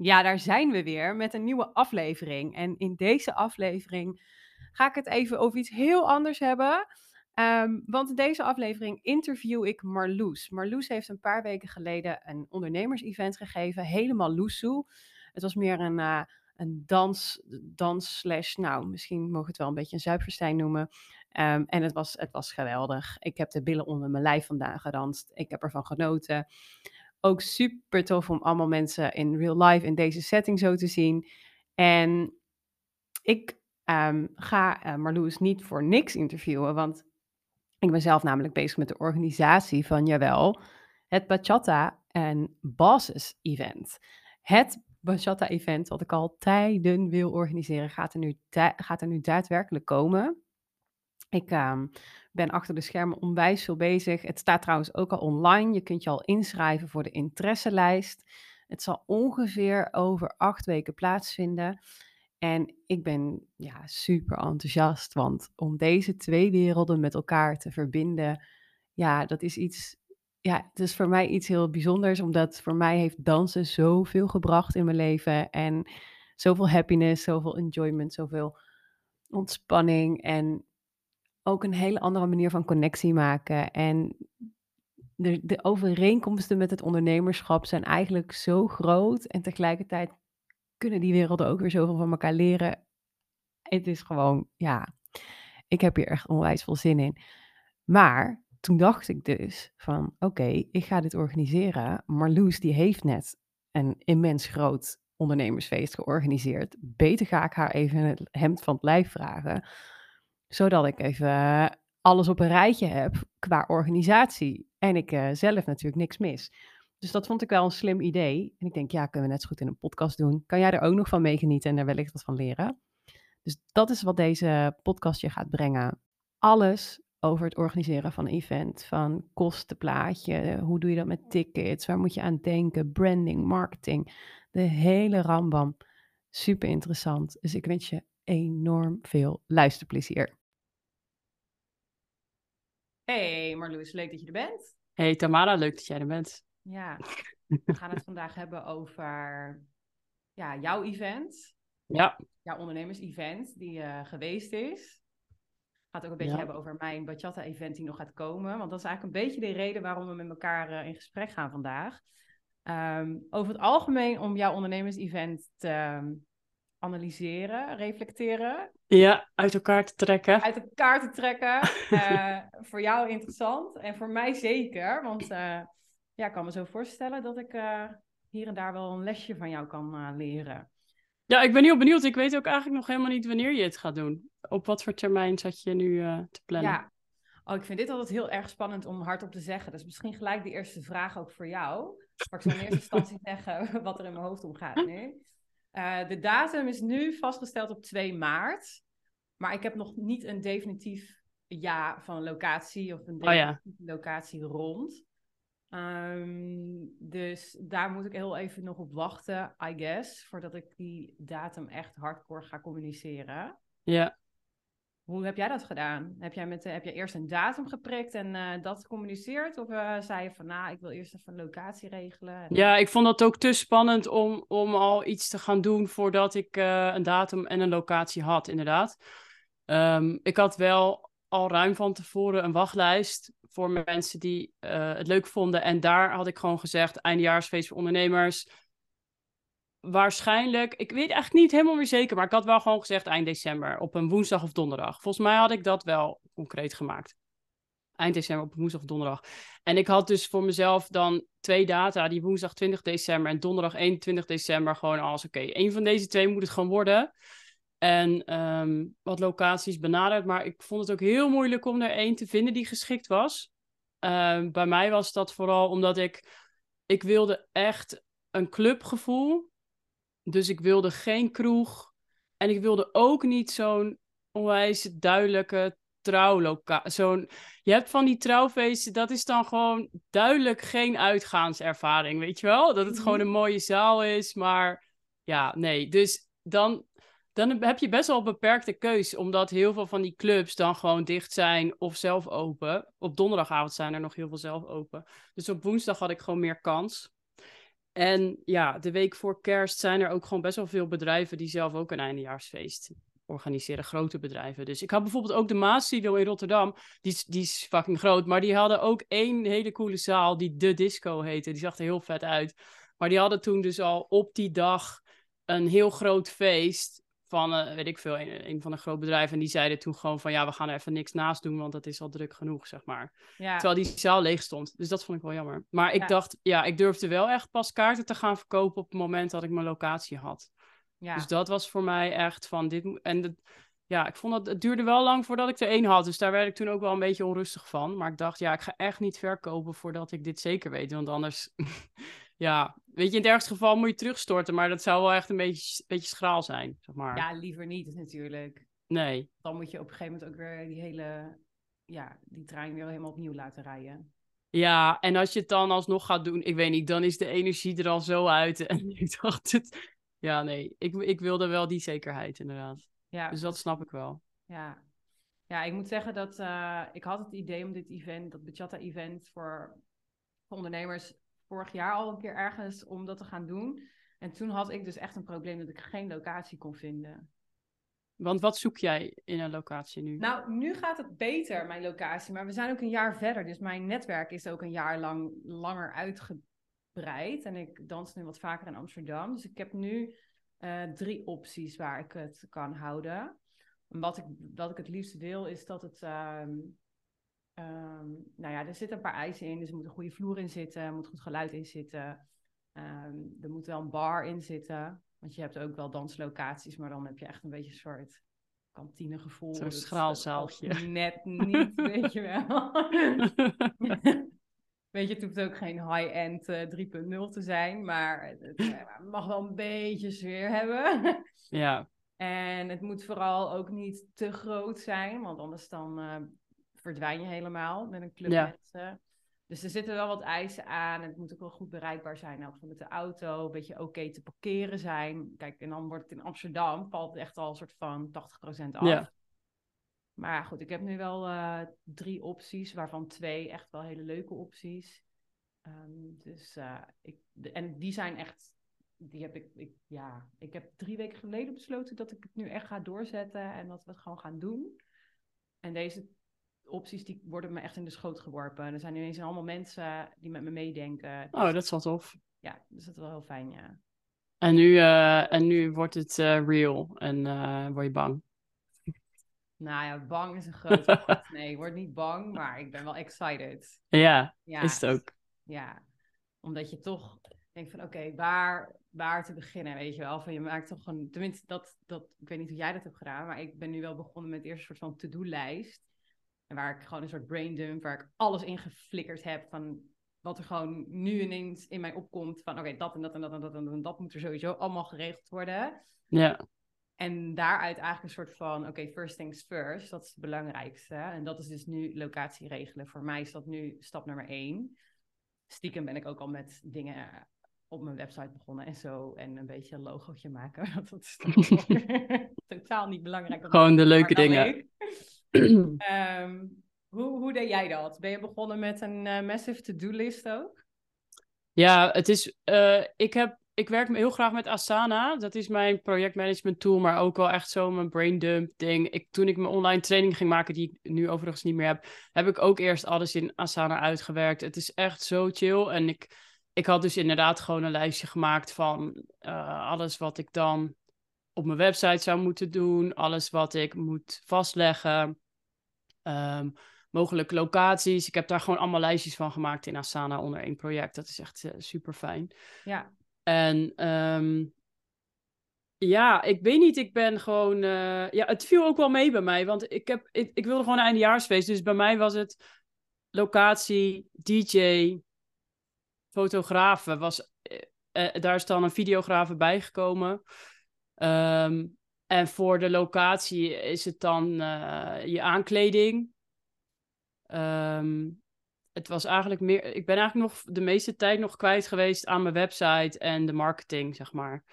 Ja, daar zijn we weer met een nieuwe aflevering. En in deze aflevering ga ik het even over iets heel anders hebben. Ehm, want in deze aflevering interview ik Marloes. Marloes heeft een paar weken geleden een ondernemers-event gegeven, helemaal loesoe. Het was meer een, uh, een dans, dans slash, nou, misschien mogen we het wel een beetje een zuipverstijn noemen. Ehm, en het was, het was geweldig. Ik heb de billen onder mijn lijf vandaan gedanst. Ik heb ervan genoten ook super tof om allemaal mensen in real life in deze setting zo te zien. En ik ehm, ga uh, Marloes niet voor niks interviewen, want ik ben zelf namelijk bezig met de organisatie van, jawel, het Bachata en Bosses event. Het Bachata event, wat ik al tijden wil organiseren, gaat er nu, gaat er nu daadwerkelijk komen. Ik uh, ben achter de schermen onwijs veel bezig. Het staat trouwens ook al online. Je kunt je al inschrijven voor de interesselijst. Het zal ongeveer over acht weken plaatsvinden. En ik ben ja, super enthousiast, want om deze twee werelden met elkaar te verbinden, ja, dat is iets, ja, het is voor mij iets heel bijzonders, omdat voor mij heeft dansen zoveel gebracht in mijn leven en zoveel happiness, zoveel enjoyment, zoveel ontspanning en ook een hele andere manier van connectie maken. En de, de overeenkomsten met het ondernemerschap zijn eigenlijk zo groot. En tegelijkertijd kunnen die werelden ook weer zoveel van elkaar leren. Het is gewoon, ja, ik heb hier echt onwijs veel zin in. Maar toen dacht ik dus van, oké, ik ga dit organiseren. Marloes, die heeft net een immens groot ondernemersfeest georganiseerd. Beter ga ik haar even het hemd van het lijf vragen zodat ik even alles op een rijtje heb qua organisatie. En ik uh, zelf natuurlijk niks mis. Dus dat vond ik wel een slim idee. En ik denk, ja, kunnen we net zo goed in een podcast doen. Kan jij er ook nog van meegenieten en er wellicht wat van leren? Dus dat is wat deze podcast je gaat brengen. Alles over het organiseren van een event. Van kostenplaatje, hoe doe je dat met tickets, waar moet je aan denken, branding, marketing. De hele rambam. Super interessant. Dus ik wens je enorm veel luisterplezier. Hey Marloes, leuk dat je er bent. Hey Tamara, leuk dat jij er bent. Ja, we gaan het vandaag hebben over ja, jouw event. Ja. Jouw ondernemers-event die uh, geweest is. Gaat ook een beetje hebben over mijn bachata-event die nog gaat komen. Want dat is eigenlijk een beetje de reden waarom we met elkaar uh, in gesprek gaan vandaag. Um, over het algemeen om jouw ondernemers-event te, analyseren, reflecteren. Ja, uit elkaar te trekken. Uit elkaar te trekken. uh, voor jou interessant en voor mij zeker. Want uh, ja, ik kan me zo voorstellen dat ik uh, hier en daar wel een lesje van jou kan leren. Ja, ik ben heel benieuwd. Ik weet ook eigenlijk nog helemaal niet wanneer je het gaat doen. Op wat voor termijn zat je nu te plannen? Ja, oh, ik vind dit altijd heel erg spannend om hardop te zeggen. Dus misschien gelijk de eerste vraag ook voor jou. Maar ik zal in eerste instantie zeggen wat er in mijn hoofd omgaat nu. Uh, de datum is nu vastgesteld op 2 maart. Maar ik heb nog niet een definitief ja van locatie of een definitieve oh ja. locatie rond. Um, dus daar moet ik heel even nog op wachten, I guess, voordat ik die datum echt hardcore ga communiceren. Ja. Hoe heb jij dat gedaan? Heb jij, met, heb jij eerst een datum geprikt en uh, dat gecommuniceerd? Of uh, zei je van, nou, ik wil eerst even een locatie regelen? Ja, ik vond dat ook te spannend om, om al iets te gaan doen voordat ik uh, een datum en een locatie had, inderdaad. Um, ik had wel al ruim van tevoren een wachtlijst voor mensen die het leuk vonden. En daar had ik gewoon gezegd, eindejaarsfeest voor ondernemers waarschijnlijk, ik weet echt niet helemaal meer zeker, maar ik had wel gewoon gezegd eind december, op een woensdag of donderdag. Volgens mij had ik dat wel concreet gemaakt. Eind december op een woensdag of donderdag. En ik had dus voor mezelf dan twee data, die woensdag 20 december en donderdag 21 december, gewoon als oké, okay, één van deze twee moet het gewoon worden. En um, wat locaties benaderd, maar ik vond het ook heel moeilijk om er één te vinden die geschikt was. Um, bij mij was dat vooral omdat ik, ik wilde echt een clubgevoel dus ik wilde geen kroeg. En ik wilde ook niet zo'n onwijs duidelijke trouwlokaal. Zo'n, je hebt van die trouwfeesten, dat is dan gewoon duidelijk geen uitgaanservaring, weet je wel? Dat het mhm. gewoon een mooie zaal is, maar ja, nee. Dus dan, dan heb je best wel een beperkte keus, omdat heel veel van die clubs dan gewoon dicht zijn of zelf open. Op donderdagavond zijn er nog heel veel zelf open. Dus op woensdag had ik gewoon meer kans. En ja, de week voor kerst zijn er ook gewoon best wel veel bedrijven die zelf ook een eindejaarsfeest organiseren, grote bedrijven. Dus ik had bijvoorbeeld ook de Maasstudio in Rotterdam, die, die is fucking groot, maar die hadden ook één hele coole zaal die De Disco heette. Die zag er heel vet uit. Maar die hadden toen dus al op die dag een heel groot feest van, eh, weet ik veel, een, een van de grote bedrijven. En die zeiden toen gewoon van, ja, we gaan er even niks naast doen, want dat is al druk genoeg, zeg maar. Ja, Terwijl die zaal leeg stond. Dus dat vond ik wel jammer. Maar ik Ja. dacht, ja, ik durfde wel echt pas kaarten te gaan verkopen op het moment dat ik mijn locatie had. ja. Dus dat was voor mij echt van dit. En dat, ja, ik vond dat het duurde wel lang voordat ik er één had. Dus daar werd ik toen ook wel een beetje onrustig van. Maar ik dacht, ja, ik ga echt niet verkopen voordat ik dit zeker weet. Want anders, ja, weet je, in het ergste geval moet je terugstorten. Maar dat zou wel echt een beetje, beetje schraal zijn, zeg maar. ja, liever niet natuurlijk. Nee. Dan moet je op een gegeven moment ook weer die hele, ja, die trein weer helemaal opnieuw laten rijden. Ja, en als je het dan alsnog gaat doen, ik weet niet, dan is de energie er al zo uit. En ik dacht, het, ja, nee, ik, ik wilde wel die zekerheid, inderdaad. Ja, Dus dat snap ik wel. Ja. ja, ik moet zeggen dat eh, ik had het idee om dit event, dat Bachata-event voor, voor ondernemers vorig jaar al een keer ergens om dat te gaan doen. En toen had ik dus echt een probleem dat ik geen locatie kon vinden. Want wat zoek jij in een locatie nu? Nou, nu gaat het beter, mijn locatie, maar we zijn ook een jaar verder. Dus mijn netwerk is ook een jaar lang langer uitgebreid. En ik dans nu wat vaker in Amsterdam. Dus ik heb nu eh, drie opties waar ik het kan houden. En Wat ik, wat ik het liefst wil, is dat het. ehm, ehm, nou ja, er zitten een paar eisen in. Dus er moet een goede vloer in zitten, er moet goed geluid in zitten. Ehm, er moet wel een bar in zitten. Want je hebt ook wel danslocaties, maar dan heb je echt een beetje een soort kantinegevoel. Zo'n Dat is schraal ook zaaltje. Net niet, weet je wel. weet je, het hoeft ook geen high-end eh, 3.0 te zijn, maar het, het, eh, mag wel een beetje sfeer hebben. ja, En het moet vooral ook niet te groot zijn, want anders dan eh, verdwijn je helemaal met een club Ja. mensen. Dus er zitten wel wat eisen aan. Het moet ook wel goed bereikbaar zijn, ook met de auto. Een beetje oké te parkeren zijn. Kijk, en dan wordt het in Amsterdam, valt het echt al een soort van 80% af. Ja. Maar goed, ik heb nu wel eh, drie opties, waarvan twee echt wel hele leuke opties. Ehm, dus eh, ik, de- en die zijn echt, die heb ik, ik, ja, ik heb drie weken geleden besloten dat ik het nu echt ga doorzetten en dat we het gewoon gaan doen. En deze opties die worden me echt in de schoot geworpen. Er zijn ineens allemaal mensen die met me meedenken. oh, dat is wel tof. Ja, dus dat is wel heel fijn, ja. En nu, eh, en nu wordt het eh, real en eh, word je bang. Nou ja, bang is een groot woord. Nee, ik word niet bang, maar ik ben wel excited. Ja, Ja, is het ook. Ja, omdat je toch denkt van oké, waar, waar te beginnen, weet je wel. Van je maakt toch gewoon, tenminste dat, dat, ik weet niet hoe jij dat hebt gedaan, maar ik ben nu wel begonnen met eerst een soort van to-do-lijst. En waar ik gewoon een soort brain dump, waar ik alles in geflikkerd heb van wat er gewoon nu ineens in mij opkomt van oké, dat en dat en dat en dat en dat en dat moet er sowieso allemaal geregeld worden. Ja, En daaruit eigenlijk een soort van, oké, first things first, dat is het belangrijkste. En dat is dus nu locatie regelen. Voor mij is dat nu stap nummer één. Stiekem ben ik ook al met dingen op mijn website begonnen en zo. En een beetje een logootje maken. Dat is totaal niet belangrijk. Gewoon de leuke dingen. leuk. Ehm, hoe, hoe deed jij dat? Ben je begonnen met een eh, massive to-do-list ook? Ja, het is. eh, ik, heb, ik werk heel graag met Asana. Dat is mijn projectmanagement tool, maar ook wel echt zo mijn brain dump ding. Ik, toen ik mijn online training ging maken, die ik nu overigens niet meer heb, heb ik ook eerst alles in Asana uitgewerkt. Het is echt zo chill. En ik, ik had dus inderdaad gewoon een lijstje gemaakt van eh, alles wat ik dan op mijn website zou moeten doen, alles wat ik moet vastleggen. Ehm, mogelijke locaties. Ik heb daar gewoon allemaal lijstjes van gemaakt in Asana onder één project. Dat is echt super fijn. Ja, En ehm, ja, ik weet niet, ik ben gewoon... eh, ja, het viel ook wel mee bij mij, want ik, heb, ik, ik wilde gewoon een eindejaarsfeest. Dus bij mij was het locatie, DJ, fotografen. Was, eh, eh, daar is dan een videograaf bijgekomen. Ehm, en voor de locatie is het dan eh, je aankleding. Ehm, het was eigenlijk meer. Ik ben eigenlijk nog de meeste tijd nog kwijt geweest aan mijn website en de marketing, zeg maar.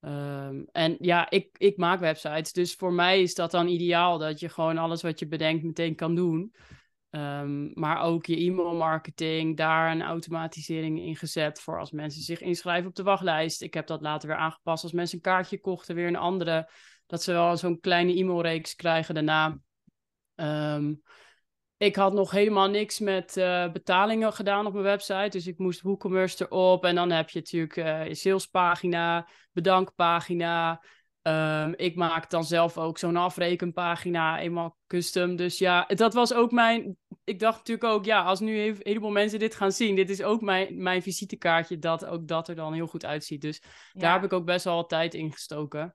Ehm, en ja, ik, ik maak websites. Dus voor mij is dat dan ideaal dat je gewoon alles wat je bedenkt meteen kan doen. Ehm, maar ook je e-mailmarketing, daar een automatisering in gezet voor als mensen zich inschrijven op de wachtlijst. Ik heb dat later weer aangepast als mensen een kaartje kochten, weer een andere. Dat ze wel zo'n kleine e-mailreeks krijgen daarna. Ehm, ik had nog helemaal niks met uh, betalingen gedaan op mijn website. Dus ik moest WooCommerce erop. En dan heb je natuurlijk uh, je salespagina, bedankpagina. Um, ik maak dan zelf ook zo'n afrekenpagina, eenmaal custom. Dus ja, dat was ook mijn. Ik dacht natuurlijk ook, ja, als nu een heleboel mensen dit gaan zien, dit is ook mijn, mijn visitekaartje, dat ook dat er dan heel goed uitziet. Dus daar heb ik ook best wel tijd in gestoken.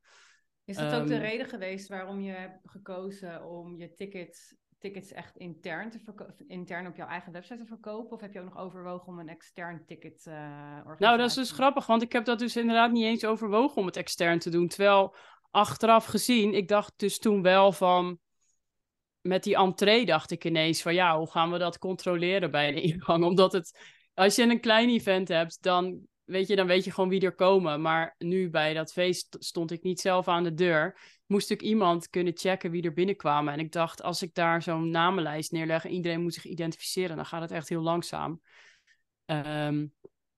Is dat ook de ehm, reden geweest waarom je hebt gekozen om je tickets, tickets echt intern, te intern op jouw eigen website te verkopen? Of heb je ook nog overwogen om een extern ticket uh, Nou, dat is dus grappig, want ik heb dat dus inderdaad niet eens overwogen om het extern te doen. Terwijl achteraf gezien, ik dacht dus toen wel van met die entree dacht ik ineens van ja, hoe gaan we dat controleren bij een ingang? Omdat het, als je een klein event hebt, dan weet je, dan weet je gewoon wie er komen. Maar nu bij dat feest stond ik niet zelf aan de deur. Moest ik iemand kunnen checken wie er binnenkwamen. En ik dacht, als ik daar zo'n namenlijst neerleg en iedereen moet zich identificeren, dan gaat het echt heel langzaam. Um,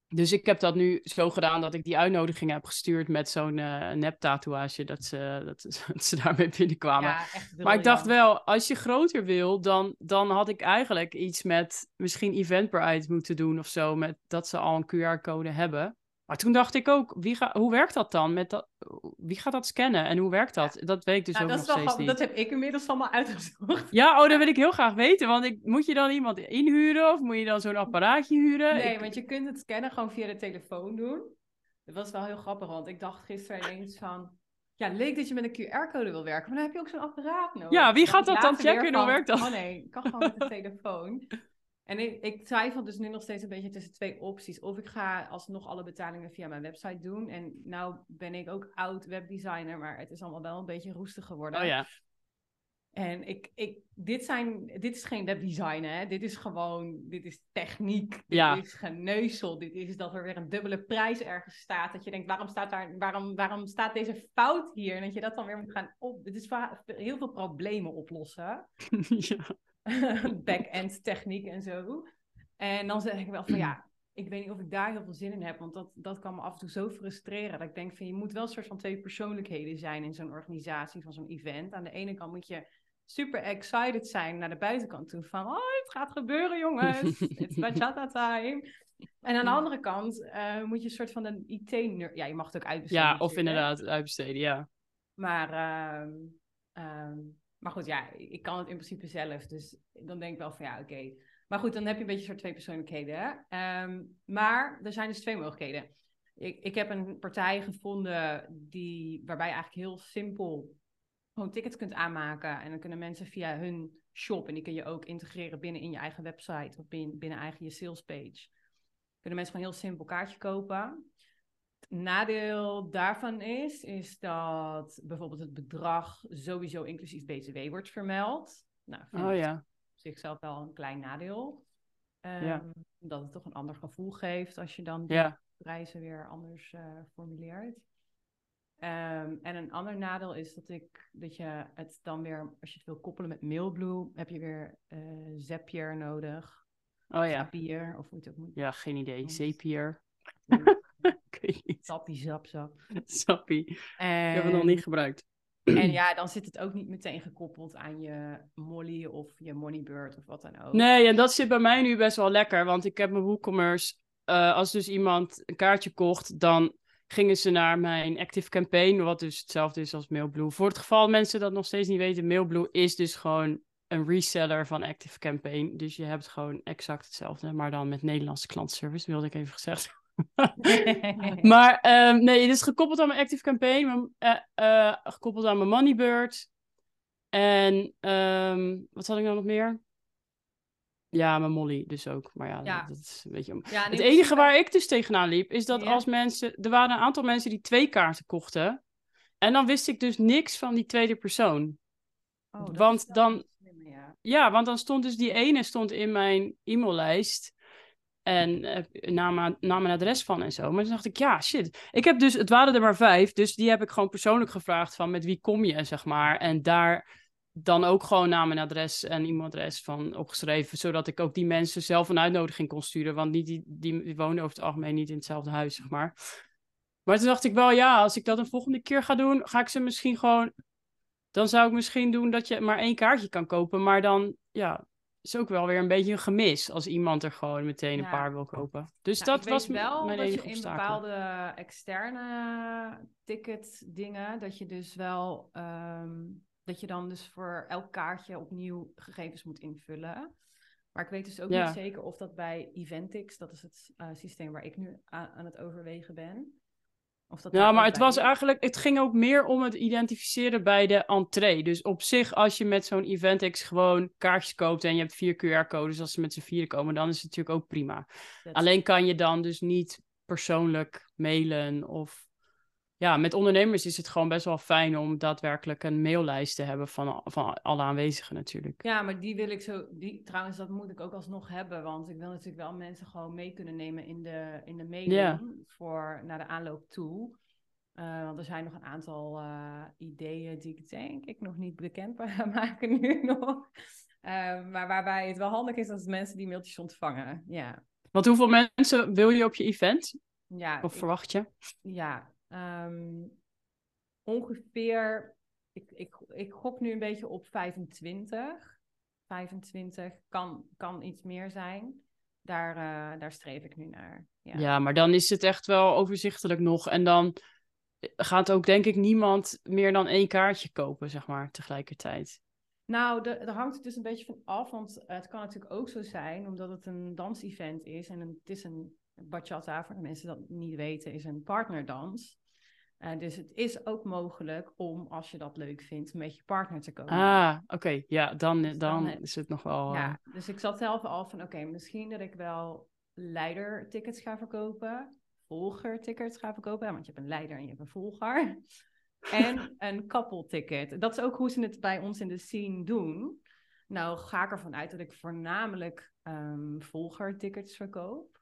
dus ik heb dat nu zo gedaan dat ik die uitnodiging heb gestuurd met zo'n uh, nep-tatoeage, dat ze, dat, dat, ze daarmee binnenkwamen. Ja, maar ik dacht wel, als je groter wil, dan, dan had ik eigenlijk iets met misschien Eventbrite moeten doen of zo, met dat ze al een QR-code hebben. Maar toen dacht ik ook, wie ga, hoe werkt dat dan? Met dat, wie gaat dat scannen en hoe werkt dat? Dat weet ik dus ook nog steeds niet. Dat heb ik inmiddels allemaal uitgezocht. Ja, oh, dat wil ik heel graag weten. Want ik, moet je dan iemand inhuren of moet je dan zo'n apparaatje huren? Nee, want je kunt het scannen gewoon via de telefoon doen. Dat was wel heel grappig, want ik dacht gisteren ineens van... Ja, leuk dat je met een QR-code wil werken, maar dan heb je ook zo'n apparaat nodig. Ja, wie gaat dat dan checken? Hoe werkt dat? Oh nee, ik kan gewoon met de telefoon. En ik, ik twijfel dus nu nog steeds een beetje tussen twee opties. Of ik ga alsnog alle betalingen via mijn website doen. En nou ben ik ook oud webdesigner, maar het is allemaal wel een beetje roestig geworden. Oh ja. En ik, ik, dit, zijn, dit is geen webdesign, hè. Dit is gewoon, dit is techniek. Dit ja. is geneuzel. Dit is dat er weer een dubbele prijs ergens staat. Dat je denkt, waarom staat, daar, waarom, waarom staat deze fout hier? En dat je dat dan weer moet gaan op... Dit is heel veel problemen oplossen. ja. back-end techniek en zo. En dan zeg ik wel van ja, ik weet niet of ik daar heel veel zin in heb, want dat, dat kan me af en toe zo frustreren. Dat ik denk van je moet wel een soort van twee persoonlijkheden zijn in zo'n organisatie van zo'n event. Aan de ene kant moet je super excited zijn naar de buitenkant toe van oh, het gaat gebeuren jongens, it's bachata time. En aan de andere kant uh, moet je een soort van een IT... Ja, je mag het ook uitbesteden. Ja, of inderdaad uitbesteden, ja. Maar uh, maar goed, ja, ik kan het in principe zelf. Dus dan denk ik wel van ja, oké. Maar goed, dan heb je een beetje soort twee persoonlijkheden. Um, maar er zijn dus twee mogelijkheden. Ik, ik heb een partij gevonden die, waarbij je eigenlijk heel simpel gewoon tickets kunt aanmaken. En dan kunnen mensen via hun shop, en die kun je ook integreren binnen in je eigen website of binnen, binnen eigen je sales page. Kunnen mensen gewoon heel simpel kaartje kopen nadeel daarvan is, is dat bijvoorbeeld het bedrag sowieso inclusief BTW wordt vermeld. Nou, vind oh, ja. zichzelf wel een klein nadeel. Um, Dat het toch een ander gevoel geeft als je dan de prijzen weer anders uh, formuleert. Ehm, en een ander nadeel is dat ik dat je het dan weer, als je het wil koppelen met Mailblue, heb je weer uh, Zapier nodig. Oh ja. Zapier, of hoe het ook moet. Ja, geen idee. Zapier. Sappie, zap, zap. Sappie. Ik heb het nog niet gebruikt. En ja, dan zit het ook niet meteen gekoppeld aan je Molly of je Moneybird of wat dan ook. Nee, en dat zit bij mij nu best wel lekker. Want ik heb mijn WooCommerce. Uh, als dus iemand een kaartje kocht, dan gingen ze naar mijn Active Campaign. Wat dus hetzelfde is als Mailblue. Voor het geval mensen dat nog steeds niet weten, Mailblue is dus gewoon een reseller van Active Campaign. Dus je hebt gewoon exact hetzelfde, maar dan met Nederlandse klantservice, wilde ik even gezegd maar um, nee, het is gekoppeld aan mijn Active Campaign, uh, uh, gekoppeld aan mijn Moneybird. En um, wat had ik nou nog meer? Ja, mijn Molly dus ook. Maar ja, ja. Dat, is een beetje... Ja, het enige waar ik dus tegenaan liep, is dat als mensen... Er waren een aantal mensen die twee kaarten kochten. En dan wist ik dus niks van die tweede persoon. Oh, want dan... ja. ja, want dan stond dus die ene stond in mijn e-maillijst. En naam, naam en adres van en zo. Maar toen dacht ik, ja, shit. Ik heb dus, het waren er maar vijf. Dus die heb ik gewoon persoonlijk gevraagd van met wie kom je, zeg maar. En daar dan ook gewoon naam en adres en e-mailadres van opgeschreven, zodat ik ook die mensen zelf een uitnodiging kon sturen, want die, die, die, die wonen over het algemeen niet in hetzelfde huis, zeg maar. Maar toen dacht ik wel, ja, als ik dat een volgende keer ga doen, ga ik ze misschien gewoon. Dan zou ik misschien doen dat je maar één kaartje kan kopen, maar dan, ja, is ook wel weer een beetje een gemis als iemand er gewoon meteen een paar wil kopen. Dus Nou, dat ik was weet wel mijn dat je in obstakel. bepaalde externe ticket dingen, dat je dus wel, ehm, dat je dan dus voor elk kaartje opnieuw gegevens moet invullen. Maar ik weet dus ook Ja. niet zeker of dat bij Eventix, dat is het eh, systeem waar ik nu aan, aan het overwegen ben. Of dat Ja, maar het was eigenlijk, het ging ook meer om het identificeren bij de entree. Dus op zich, als je met zo'n Eventix gewoon kaartjes koopt en je hebt vier QR-codes als ze met z'n vieren komen, dan is het natuurlijk ook prima. Alleen kan je dan dus niet persoonlijk mailen of... Ja, met ondernemers is het gewoon best wel fijn om daadwerkelijk een maillijst te hebben van, van alle aanwezigen natuurlijk. Ja, maar die wil ik zo. Die, trouwens, dat moet ik ook alsnog hebben. Want ik wil natuurlijk wel mensen gewoon mee kunnen nemen in de, in de mailing. Voor naar de aanloop toe. Eh, want er zijn nog een aantal eh, ideeën die ik denk ik nog niet bekend maken nu nog. Eh, maar waarbij het wel handig is als mensen die mailtjes ontvangen. Ja, Want hoeveel mensen wil je op je event? ja, Of ik- verwacht je? ja ehm, ongeveer. Ik, ik, ik gok nu een beetje op 25. 25 kan, kan iets meer zijn. Daar, eh, daar streef ik nu naar. Ja. Ja. maar dan is het echt wel overzichtelijk nog. En dan gaat ook denk ik niemand meer dan één kaartje kopen, zeg maar, tegelijkertijd. Nou, daar hangt het dus een beetje van af. Want het kan natuurlijk ook zo zijn, omdat het een dansevent is. En een, het is een bachata, voor de mensen dat niet weten, is een partnerdans. Eh, dus het is ook mogelijk om, als je dat leuk vindt, met je partner te komen. Ah, oké. Ja, dan, Dus dan dan heb- is het nog wel... eh, Ja, dus ik zat zelf al van, oké, misschien dat ik wel leidertickets ga verkopen, volgertickets ga verkopen, want je hebt een leider en je hebt een volger. En een koppelticket. Dat is ook hoe ze het bij ons in de scene doen. Nou ga ik ervan uit dat ik voornamelijk ehm volgertickets verkoop.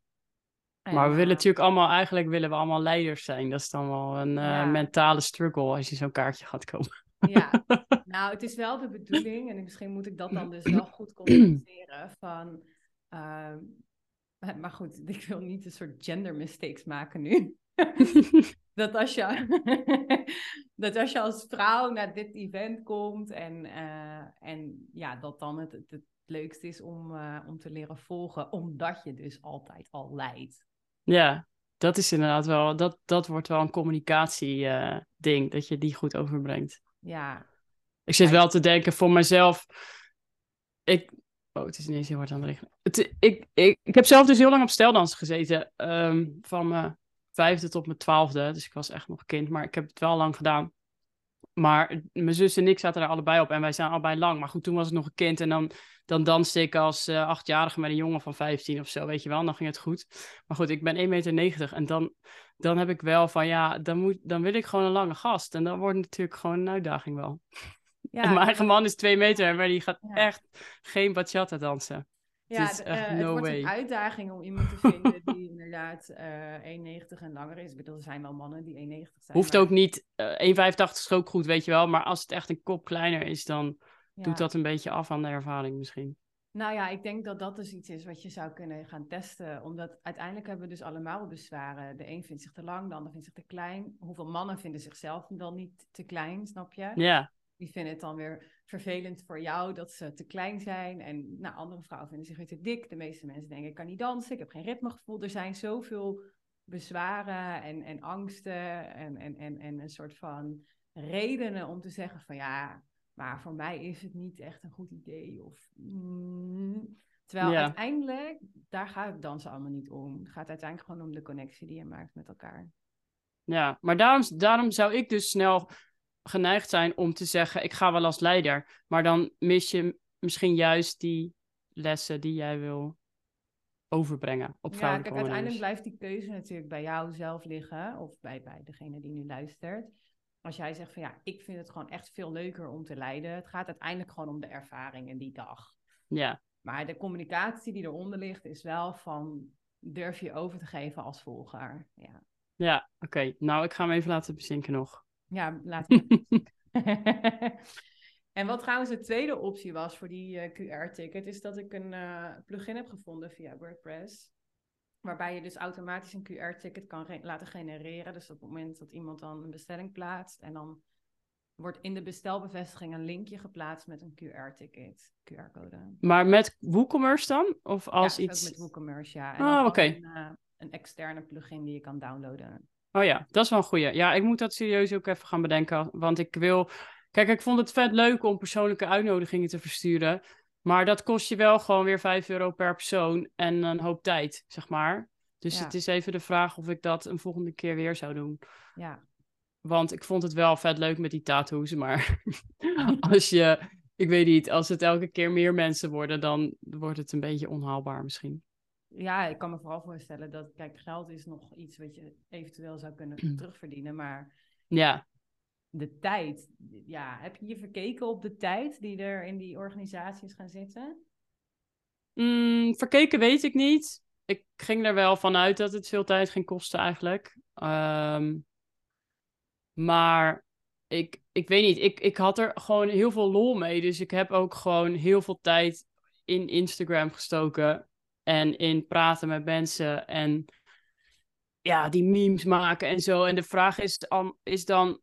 Maar we En, willen natuurlijk allemaal, eigenlijk willen we allemaal leiders zijn. Dat is dan wel een eh, mentale struggle als je zo'n kaartje gaat kopen. Ja, nou, het is wel de bedoeling, en misschien moet ik dat dan dus wel goed communiceren van. ehm, maar goed, ik wil niet een soort gender mistakes maken nu. dat, als je, dat als je als vrouw naar dit event komt en, eh, en ja, dat dan het, het, het leukste is om, eh, om te leren volgen, omdat je dus altijd al leidt. Ja, dat is inderdaad wel, dat, dat wordt wel een communicatie eh, ding, dat je die goed overbrengt. Ja, Ik zit wel te denken voor mezelf. Ik. Oh, het is ineens heel hard aan het regenen. Het, ik, ik, ik heb zelf dus heel lang op steldansen gezeten. ehm, van mijn vijfde tot mijn twaalfde. Dus ik was echt nog kind. Maar ik heb het wel lang gedaan. Maar mijn zus en ik zaten daar allebei op. En wij zijn allebei lang. Maar goed, toen was ik nog een kind. En dan, dan danste ik als eh, achtjarige met een jongen van 15 of zo. Weet je wel. En dan ging het goed. Maar goed, ik ben 1,90 meter. En dan, dan heb ik wel van ja, dan, moet, dan wil ik gewoon een lange gast. En dan wordt het natuurlijk gewoon een uitdaging wel. ja, En mijn eigen man is twee meter, maar die gaat Ja. echt geen bachata dansen. Ja, is d- echt het no wordt way. een uitdaging om iemand te vinden die inderdaad eh 1,90 en langer is. Ik bedoel, er zijn wel mannen die 1,90 zijn. Hoeft maar- ook niet, eh 1,85 is ook goed, weet je wel. Maar als het echt een kop kleiner is, dan ja. doet dat een beetje af aan de ervaring misschien. Nou ja, ik denk dat dat dus iets is wat je zou kunnen gaan testen. Omdat uiteindelijk hebben we dus allemaal bezwaren. De een vindt zich te lang, de ander vindt zich te klein. Hoeveel mannen vinden zichzelf dan niet te klein, snap je? Ja, Die vinden het dan weer vervelend voor jou dat ze te klein zijn. En nou, andere vrouwen vinden zich weer te dik. De meeste mensen denken, ik kan niet dansen, ik heb geen ritmegevoel. Er zijn zoveel bezwaren en, en angsten en, en, en, en een soort van redenen om te zeggen van ja, maar voor mij is het niet echt een goed idee. Of, mm. Terwijl Ja. uiteindelijk, daar gaat het dansen allemaal niet om. Het gaat uiteindelijk gewoon om de connectie die je maakt met elkaar. ja. Maar daarom, daarom zou ik dus snel geneigd zijn om te zeggen, ik ga wel als leider. Maar dan mis je misschien juist die lessen die jij wil overbrengen op Ja, kijk, uiteindelijk blijft die keuze natuurlijk bij jou zelf liggen, of bij, bij degene die nu luistert. Als jij zegt van ja, ik vind het gewoon echt veel leuker om te leiden. Het gaat uiteindelijk gewoon om de ervaringen die dag. Ja, Maar de communicatie die eronder ligt is wel van durf je over te geven als volger. Ja, ja oké. Nou, ik ga hem even laten bezinken nog. Ja laten we. En wat trouwens de tweede optie was voor die eh, QR-ticket, is dat ik een uh, plugin heb gevonden via WordPress. Waarbij je dus automatisch een QR-ticket kan laten genereren. Dus op het moment dat iemand dan een bestelling plaatst en dan wordt in de bestelbevestiging een linkje geplaatst met een QR-ticket, QR-code. Maar met WooCommerce dan? Of als ja, iets... met WooCommerce, ja. En oh, oké. Een, uh, een, externe plugin die je kan downloaden. Oh ja, dat is wel een goeie. Ja, ik moet dat serieus ook even gaan bedenken. Want ik wil... Kijk, ik vond het vet leuk om persoonlijke uitnodigingen te versturen. Maar dat kost je wel gewoon weer 5 euro per persoon en een hoop tijd, zeg maar. Dus het is even de vraag of ik dat een volgende keer weer zou doen. Ja. Want ik vond het wel vet leuk met die tattoos. Maar als je, ik weet niet, als het elke keer meer mensen worden, dan wordt het een beetje onhaalbaar misschien. Ja, ik kan me vooral voorstellen dat, kijk, geld is nog iets wat je eventueel zou kunnen terugverdienen. Maar ja. de tijd, ja, heb je je verkeken op de tijd die er in die organisaties gaan zitten? Mm, verkeken weet ik niet. Ik ging er wel vanuit dat het veel tijd ging kosten eigenlijk. Um, maar ik, ik weet niet, ik, ik had er gewoon heel veel lol mee. Dus ik heb ook gewoon heel veel tijd in Instagram gestoken. En in praten met mensen. En ja, die memes maken en zo. En de vraag is, is dan.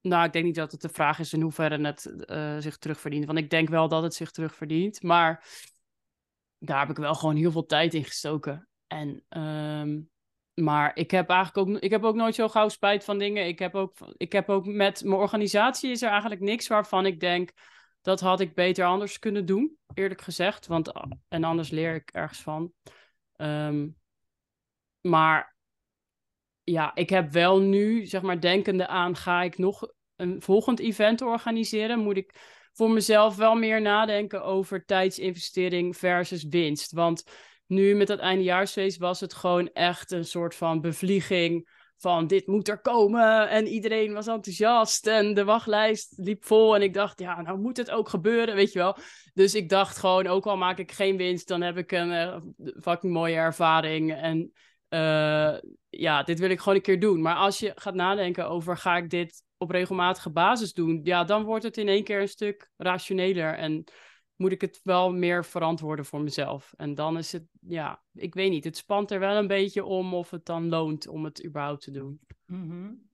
Nou, ik denk niet dat het de vraag is in hoeverre het uh, zich terugverdient. Want ik denk wel dat het zich terugverdient. Maar daar heb ik wel gewoon heel veel tijd in gestoken. En um, maar ik heb eigenlijk ook, ik heb ook nooit zo gauw spijt van dingen. Ik heb, ook, ik heb ook met mijn organisatie is er eigenlijk niks waarvan ik denk dat had ik beter anders kunnen doen, eerlijk gezegd. Want, en anders leer ik ergens van. Um, maar ja, ik heb wel nu, zeg maar, denkende aan, ga ik nog een volgend event organiseren? Moet ik voor mezelf wel meer nadenken over tijdsinvestering versus winst? Want nu met dat eindejaarsfeest was het gewoon echt een soort van bevlieging van dit moet er komen en iedereen was enthousiast en de wachtlijst liep vol en ik dacht ja nou moet het ook gebeuren weet je wel. Dus ik dacht gewoon ook al maak ik geen winst dan heb ik een uh, fucking mooie ervaring en uh, ja dit wil ik gewoon een keer doen. Maar als je gaat nadenken over ga ik dit op regelmatige basis doen? Ja dan wordt het in één keer een stuk rationeler en moet ik het wel meer verantwoorden voor mezelf. En dan is het, ja, ik weet niet. Het spant er wel een beetje om of het dan loont om het überhaupt te doen. Mm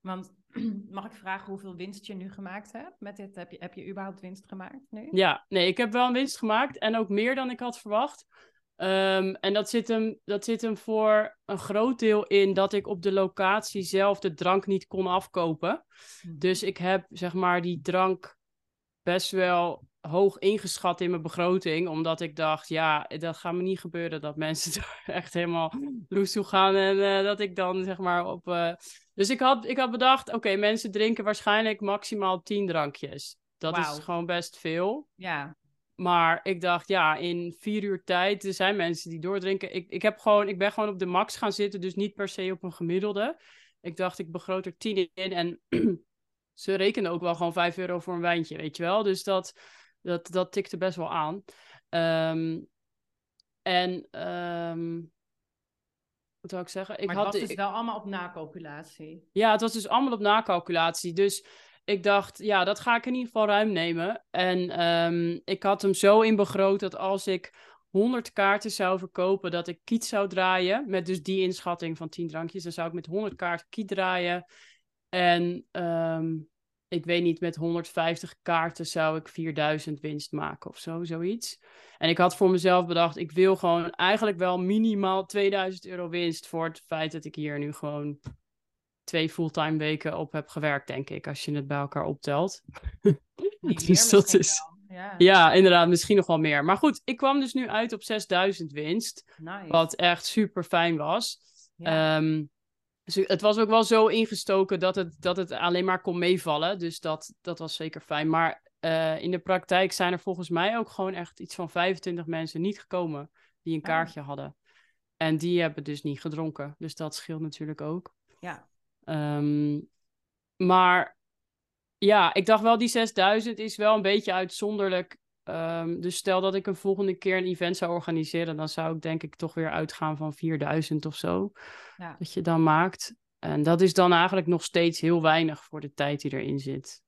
Want mag ik vragen hoeveel winst je nu gemaakt hebt? Met dit heb je, heb je überhaupt winst gemaakt nu? Ja, nee, ik heb wel een winst gemaakt en ook meer dan ik had verwacht. Um, en dat zit, hem, dat zit hem voor een groot deel in dat ik op de locatie zelf de drank niet kon afkopen. Mhm. Dus ik heb zeg maar die drank best wel hoog ingeschat in mijn begroting. Omdat ik dacht, ja, dat gaat me niet gebeuren. Dat mensen er echt helemaal loes toe gaan. En eh, dat ik dan zeg maar op. Uh... Dus ik had, ik had bedacht, oké, mensen drinken waarschijnlijk maximaal 10 drankjes. Dat is gewoon best veel. Ja. Maar ik dacht, ja, in vier uur tijd, er zijn mensen die doordrinken. Ik, ik, heb gewoon, ik ben gewoon op de max gaan zitten, dus niet per se op een gemiddelde. Ik dacht, ik begroot er 10 in en ze rekenen ook wel gewoon 5 euro voor een wijntje, weet je wel. Dus dat, dat, dat tikte best wel aan. Um, en um, wat zou ik zeggen? Ik maar het had, was dus wel allemaal op nakalculatie. Ja, het was dus allemaal op nakalculatie. Dus ik dacht, ja, dat ga ik in ieder geval ruim nemen. En um, ik had hem zo inbegroot dat als ik 100 kaarten zou verkopen, dat ik kiet zou draaien. Met dus die inschatting van 10 drankjes. Dan zou ik met 100 kaarten kiet draaien. En um, ik weet niet, met 150 kaarten zou ik 4000 winst maken of zo, zoiets. En ik had voor mezelf bedacht, ik wil gewoon eigenlijk wel minimaal 2000 euro winst voor het feit dat ik hier nu gewoon twee fulltime weken op heb gewerkt, denk ik, als je het bij elkaar optelt. dus dat is. Ja. ja. inderdaad, misschien nog wel meer. Maar goed, ik kwam dus nu uit op 6000 winst. Nice. Wat echt super fijn was. Ja. Um, dus het was ook wel zo ingestoken dat het, dat het alleen maar kon meevallen. Dus dat, dat was zeker fijn. Maar uh, in de praktijk zijn er volgens mij ook gewoon echt iets van 25 mensen niet gekomen die een oh. kaartje hadden. En die hebben dus niet gedronken. Dus dat scheelt natuurlijk ook. Ja. Um, maar ja, ik dacht wel, die 6000 is wel een beetje uitzonderlijk. Um, dus stel dat ik een volgende keer een event zou organiseren, dan zou ik denk ik toch weer uitgaan van 4000 of zo. Ja. Dat je dan maakt. En dat is dan eigenlijk nog steeds heel weinig voor de tijd die erin zit.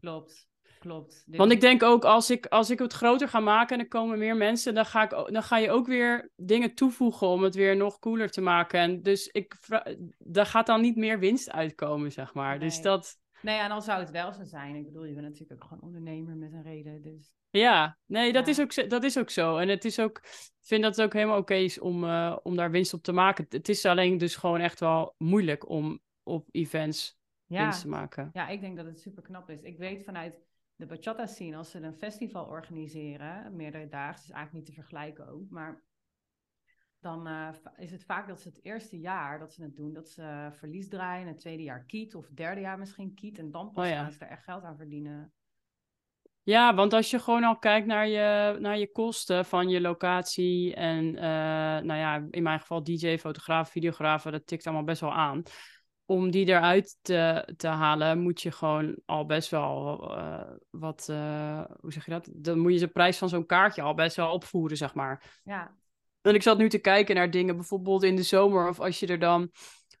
Klopt. Klopt. Dit Want ik denk ook, als ik, als ik het groter ga maken en er komen meer mensen, dan ga, ik, dan ga je ook weer dingen toevoegen om het weer nog cooler te maken. En dus ik, daar gaat dan niet meer winst uitkomen, zeg maar. Dus dat, Nee, ja, en dan zou het wel zo zijn. Ik bedoel, je bent natuurlijk ook gewoon ondernemer met een reden. Dus ja, nee, dat, Ja. Is ook, zo- dat is ook zo. En het is ook, ik vind dat het ook helemaal oké is om, eh, om daar winst op te maken. Het is alleen dus gewoon echt wel moeilijk om op events ja, winst te maken. ja, ik denk dat het super knap is. Ik weet vanuit de bachata scene, als ze een festival organiseren, meerdere dagen, is eigenlijk niet te vergelijken ook, maar dan eh, is het vaak dat ze het eerste jaar dat ze het doen, dat ze verlies draaien, het tweede jaar kiet of het derde jaar misschien kiet en dan pas Oh ja. gaan ze er echt geld aan verdienen. Ja, want als je gewoon al kijkt naar je, naar je kosten van je locatie en eh, nou ja, in mijn geval DJ, fotograaf, videograaf, dat tikt allemaal best wel aan. Om die eruit te, te halen, moet je gewoon al best wel eh, wat, eh, hoe zeg je dat? Dan moet je de prijs van zo'n kaartje al best wel opvoeren, zeg maar. Ja, En ik zat nu te kijken naar dingen, bijvoorbeeld in de zomer, of als je er dan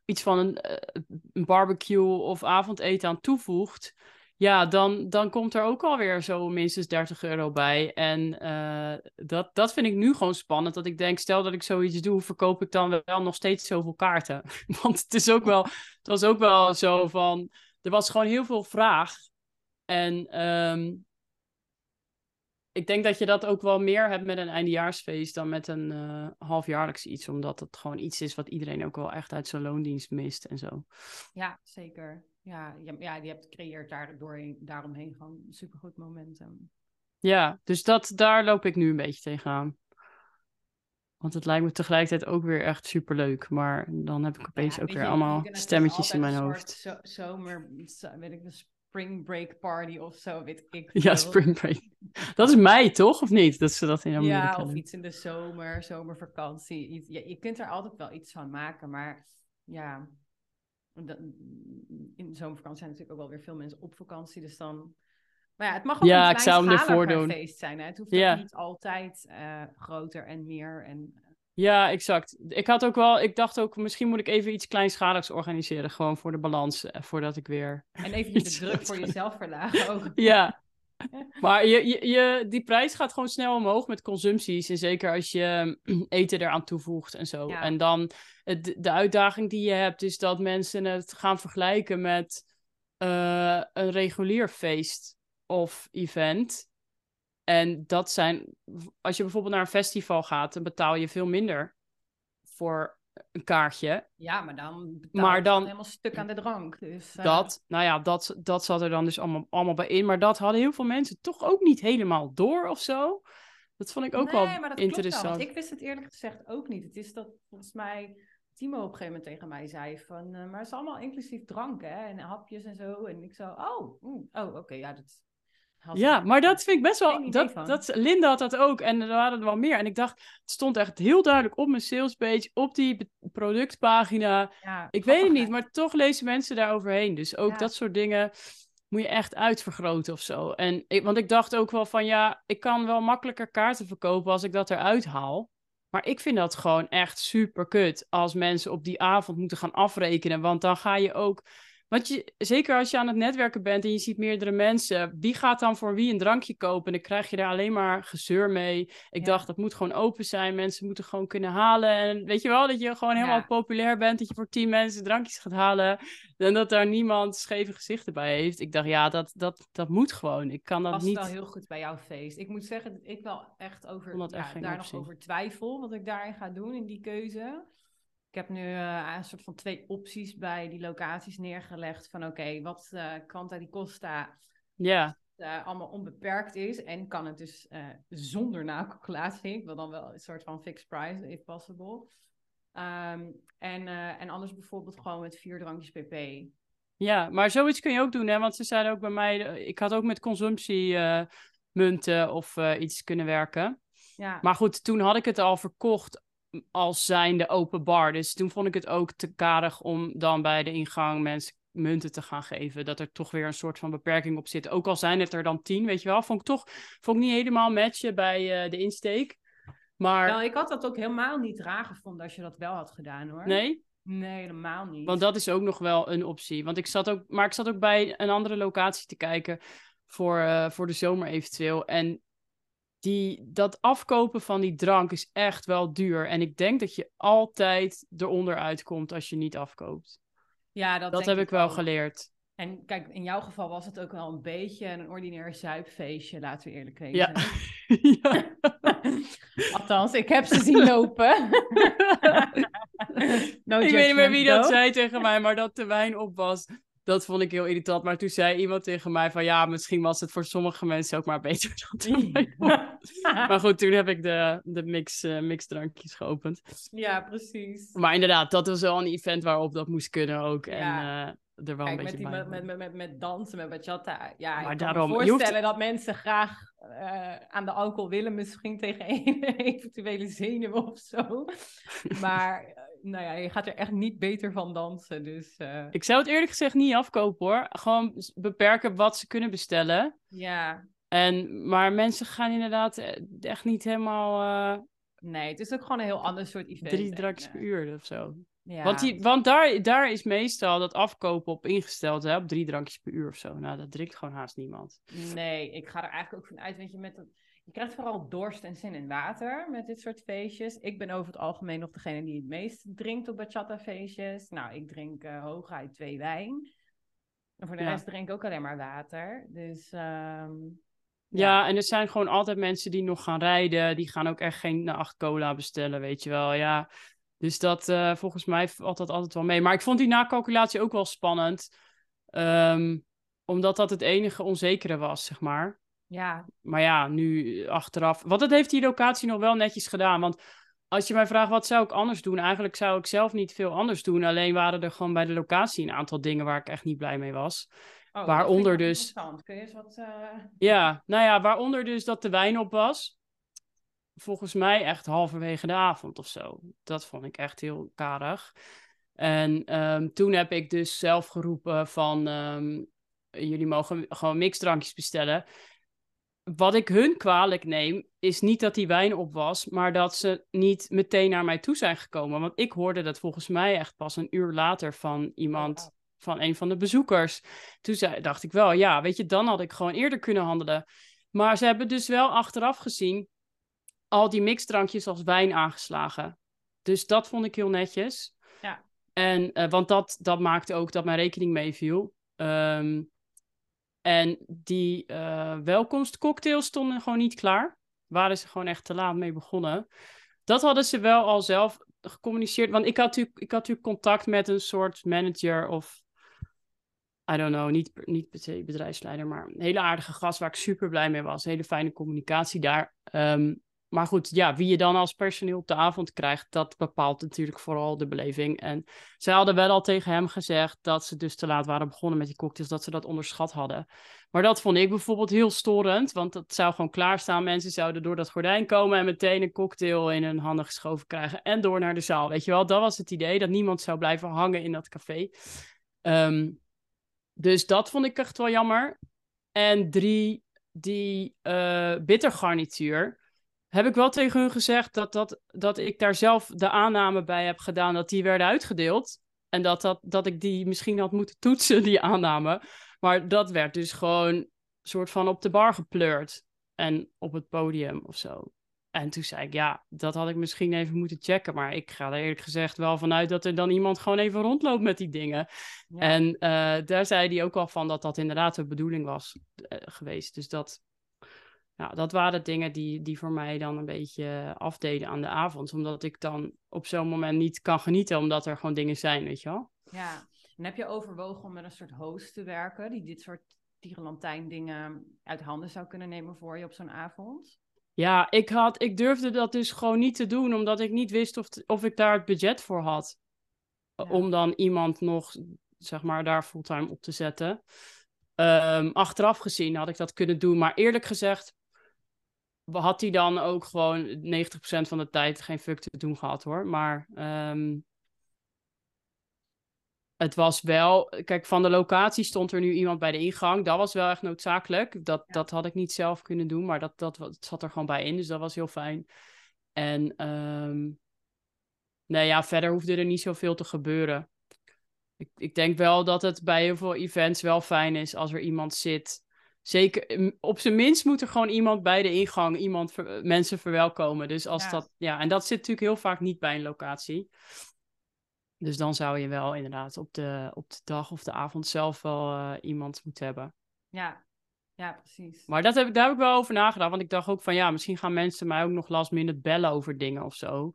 iets van een, eh, een barbecue of avondeten aan toevoegt, ja, dan, dan komt er ook alweer zo minstens 30 euro bij. En eh, dat, dat vind ik nu gewoon spannend, dat ik denk, stel dat ik zoiets doe, verkoop ik dan wel nog steeds zoveel kaarten. Want het is ook wel, het was ook wel zo van, er was gewoon heel veel vraag. En ehm, ik denk dat je dat ook wel meer hebt met een eindejaarsfeest dan met een eh, halfjaarlijks iets. Omdat het gewoon iets is wat iedereen ook wel echt uit zijn loondienst mist en zo. ja zeker. Ja, ja, ja, je hebt creëert daar doorheen, daaromheen gewoon supergoed momentum. Ja, dus dat, daar loop ik nu een beetje tegenaan. Want het lijkt me tegelijkertijd ook weer echt superleuk. Maar dan heb ik opeens Ja, ook weer je, allemaal stemmetjes in mijn hoofd. Zo, zomer, zo- weet ik, spring break party of zo, weet ik Ja, spring break. Dat is mei, toch? Of niet? Dat ze dat in Amerika Ja, of iets in de zomer, zomervakantie. Iets, je, je kunt er altijd wel iets van maken, maar ja, dat- in de zomervakantie zijn natuurlijk ook wel weer veel mensen op vakantie, dus dan... Maar ja, het mag ook Ja, een ik zou hem ervoor kleinschaliger doen. feest zijn, hè? Het hoeft Ja. niet altijd eh, groter en meer en... Ja, exact. Ik had ook wel, ik dacht ook, misschien moet ik even iets kleinschaligs organiseren. Gewoon voor de balans, eh, voordat ik weer En even de druk voor jezelf verlagen ook. Ja. Maar je, je, je, die prijs gaat gewoon snel omhoog met consumpties. En zeker als je eten eraan toevoegt en zo. Ja. En dan het, de uitdaging die je hebt, is dat mensen het gaan vergelijken met eh, een regulier feest of event. En dat zijn, als je bijvoorbeeld naar een festival gaat, dan betaal je veel minder voor een kaartje. Ja, maar dan betaal Maar je dan- helemaal stuk aan de drank. Dus, eh, Dat, nou ja, dat, dat zat er dan dus allemaal, allemaal bij in. Maar dat hadden heel veel mensen toch ook niet helemaal door of zo. Dat vond ik ook nee, wel maar dat interessant. Klopt wel, ik wist het eerlijk gezegd ook niet. Het is dat volgens mij Timo op een gegeven moment tegen mij zei van... eh, maar het is allemaal inclusief drank, hè? En hapjes en zo. En ik zo, oh, oeh, oh oké, ja, dat... had Ja, maar dat vind ik best wel. Dat, van. dat, Linda had dat ook. En er waren er wel meer. En ik dacht, het stond echt heel duidelijk op mijn salespage, op die productpagina. Ja, Ik weet het niet, maar toch lezen mensen daar overheen. Dus ook Ja. dat soort dingen moet je echt uitvergroten of zo. En ik, want ik dacht ook wel van ja, ik kan wel makkelijker kaarten verkopen als ik dat eruit haal. Maar ik vind dat gewoon echt super kut als mensen op die avond moeten gaan afrekenen. Want dan ga je ook. Want je, zeker als je aan het netwerken bent en je ziet meerdere mensen, wie gaat dan voor wie een drankje kopen? En dan krijg je daar alleen maar gezeur mee. Ik Ja. dacht, dat moet gewoon open zijn. Mensen moeten gewoon kunnen halen. En weet je wel, dat je gewoon helemaal Ja. populair bent. Dat je voor tien mensen drankjes gaat halen. En dat daar niemand scheve gezichten bij heeft. Ik dacht, ja, dat, dat, dat moet gewoon. Ik kan dat past niet. wel heel goed bij jouw feest. Ik moet zeggen dat ik wel echt over, ja, echt daar nog over twijfel wat ik daarin ga doen in die keuze. Ik heb nu eh, een soort van twee opties bij die locaties neergelegd van oké, wat eh Quanta di Costa Ja, eh, allemaal onbeperkt is en kan het dus zonder nakalculatie. Ik wil dan wel een soort van fixed price, if possible. Ehm, en, en anders bijvoorbeeld gewoon met vier drankjes pp. ja, maar zoiets kun je ook doen, hè? Want ze zeiden ook bij mij, ik had ook met consumptiemunten of iets kunnen werken. Ja, Maar goed, toen had ik het al verkocht als zijnde open bar. Dus toen vond ik het ook te karig om dan bij de ingang mensen munten te gaan geven. Dat er toch weer een soort van beperking op zit. Ook al zijn het er dan tien, weet je wel. Vond ik toch vond ik niet helemaal matchen bij eh, de insteek. Maar nou, ik had dat ook helemaal niet raar gevonden als je dat wel had gedaan hoor. nee, Nee, helemaal niet. Want dat is ook nog wel een optie. Want ik zat ook, maar ik zat ook bij een andere locatie te kijken voor, uh, voor de zomer eventueel. En die, dat afkopen van die drank is echt wel duur. En ik denk dat je altijd eronder uitkomt als je niet afkoopt. Ja, dat, dat heb ik, wel geleerd. En kijk, in jouw geval was het ook wel een beetje een ordinair zuipfeestje, laten we eerlijk weten. Ja. ja. Althans, ik heb ze zien lopen. no ik weet niet meer wie dat zei tegen mij, maar dat de wijn op was. Dat vond ik heel irritant. Maar toen zei iemand tegen mij van ja, misschien was het voor sommige mensen ook maar beter dan Maar goed, toen heb ik de, de mix, uh, mixdrankjes geopend. Ja, precies. Maar inderdaad, dat was wel een event waarop dat moest kunnen ook. En ja. uh, er wel Kijk, een beetje met, die, met, met, met, met dansen, met bachata. Ja, maar ik daarom, kan me voorstellen dat mensen graag uh, aan de alcohol willen. Misschien tegen een eventuele zenuwen of zo. Maar nou ja, je gaat er echt niet beter van dansen. Dus, uh... Ik zou het eerlijk gezegd niet afkopen hoor. Gewoon beperken wat ze kunnen bestellen. Ja. En, maar mensen gaan inderdaad eh, echt niet helemaal. Uh... Nee, het is ook gewoon een heel ander soort event. Drie drankjes per uur of zo. Ja. Want, die, want daar, daar is meestal dat afkopen op ingesteld, hè, op drie drankjes per uur of zo. Nou, dat drinkt gewoon haast niemand. Nee, ik ga er eigenlijk ook van uit, weet je, met dat je krijgt vooral dorst en zin in water met dit soort feestjes. Ik ben over het algemeen nog degene die het meest drinkt op bachata feestjes. Nou, ik drink uh, hooguit twee wijn. En voor de rest drink ik ook alleen maar water. Dus um, ja. ja. en er zijn gewoon altijd mensen die nog gaan rijden. Die gaan ook echt geen acht cola bestellen, weet je wel. Ja, dus dat uh, volgens mij valt dat altijd wel mee. Maar ik vond die nakalculatie ook wel spannend. Um, omdat dat het enige onzekere was, zeg maar. Ja. Maar ja, nu achteraf. Want dat heeft die locatie nog wel netjes gedaan. Want als je mij vraagt wat zou ik anders doen, eigenlijk zou ik zelf niet veel anders doen. Alleen waren er gewoon bij de locatie een aantal dingen waar ik echt niet blij mee was. Oh, waaronder dus. Kun je eens wat. Uh... Ja, nou ja, waaronder dus dat de wijn op was. Volgens mij echt halverwege de avond of zo. Dat vond ik echt heel karig. En um, toen heb ik dus zelf geroepen van. Um, jullie mogen gewoon mixdrankjes bestellen wat ik hun kwalijk neem, is niet dat die wijn op was, maar dat ze niet meteen naar mij toe zijn gekomen. Want ik hoorde dat volgens mij echt pas een uur later van iemand, van een van de bezoekers. Toen zei, dacht ik wel, ja, weet je, dan had ik gewoon eerder kunnen handelen. Maar ze hebben dus wel achteraf gezien al die mixdrankjes als wijn aangeslagen. Dus dat vond ik heel netjes. Ja. En, uh, want dat, dat maakte ook dat mijn rekening meeviel. Um, en die uh, welkomstcocktails stonden gewoon niet klaar. Waren ze gewoon echt te laat mee begonnen. Dat hadden ze wel al zelf gecommuniceerd. Want ik had natuurlijk, ik had natuurlijk contact met een soort manager of... I don't know, niet, niet bedrijfsleider, maar een hele aardige gast waar ik super blij mee was. Hele fijne communicatie daar. Um, maar goed, ja, wie je dan als personeel op de avond krijgt, dat bepaalt natuurlijk vooral de beleving. En zij hadden wel al tegen hem gezegd dat ze dus te laat waren begonnen met die cocktails, dat ze dat onderschat hadden. Maar dat vond ik bijvoorbeeld heel storend, want dat zou gewoon klaarstaan. Mensen zouden door dat gordijn komen en meteen een cocktail in hun handen geschoven krijgen en door naar de zaal. Weet je wel, dat was het idee, dat niemand zou blijven hangen in dat café. Um, dus dat vond ik echt wel jammer. En drie, die uh, bittergarnituur heb ik wel tegen hun gezegd dat, dat, dat ik daar zelf de aanname bij heb gedaan dat die werden uitgedeeld. En dat, dat, dat ik die misschien had moeten toetsen, die aanname. Maar dat werd dus gewoon soort van op de bar gepleurd. En op het podium of zo. En toen zei ik, ja, dat had ik misschien even moeten checken. Maar ik ga er eerlijk gezegd wel vanuit dat er dan iemand gewoon even rondloopt met die dingen. En uh, daar zei hij ook al van dat dat inderdaad de bedoeling was uh, geweest. Dus dat, nou, dat waren dingen die, die voor mij dan een beetje afdeden aan de avond. Omdat ik dan op zo'n moment niet kan genieten, omdat er gewoon dingen zijn, weet je wel. Ja, en heb je overwogen om met een soort host te werken, die dit soort tierenlantijn dingen uit handen zou kunnen nemen voor je op zo'n avond? Ja, ik, had, ik durfde dat dus gewoon niet te doen, omdat ik niet wist of, of ik daar het budget voor had. Om dan iemand nog, zeg maar, daar fulltime op te zetten. Um, achteraf gezien had ik dat kunnen doen, maar eerlijk gezegd had hij dan ook gewoon 90% van de tijd geen fuck te doen gehad hoor. Maar um, het was wel, kijk, van de locatie stond er nu iemand bij de ingang. Dat was wel echt noodzakelijk. Dat, dat had ik niet zelf kunnen doen, maar dat, dat, dat zat er gewoon bij in. Dus dat was heel fijn. En um, Nee, ja, verder hoefde er niet zoveel te gebeuren. Ik, ik denk wel dat het bij heel veel events wel fijn is als er iemand zit. Zeker, op zijn minst moet er gewoon iemand bij de ingang iemand mensen verwelkomen. Dus als dat, ja, en dat zit natuurlijk heel vaak niet bij een locatie. Dus dan zou je wel inderdaad op de, op de dag of de avond zelf wel uh, iemand moeten hebben. Ja, ja, precies. Maar dat heb ik, daar heb ik wel over nagedacht. Want ik dacht ook van ja, misschien gaan mensen mij ook nog last minute bellen over dingen of zo.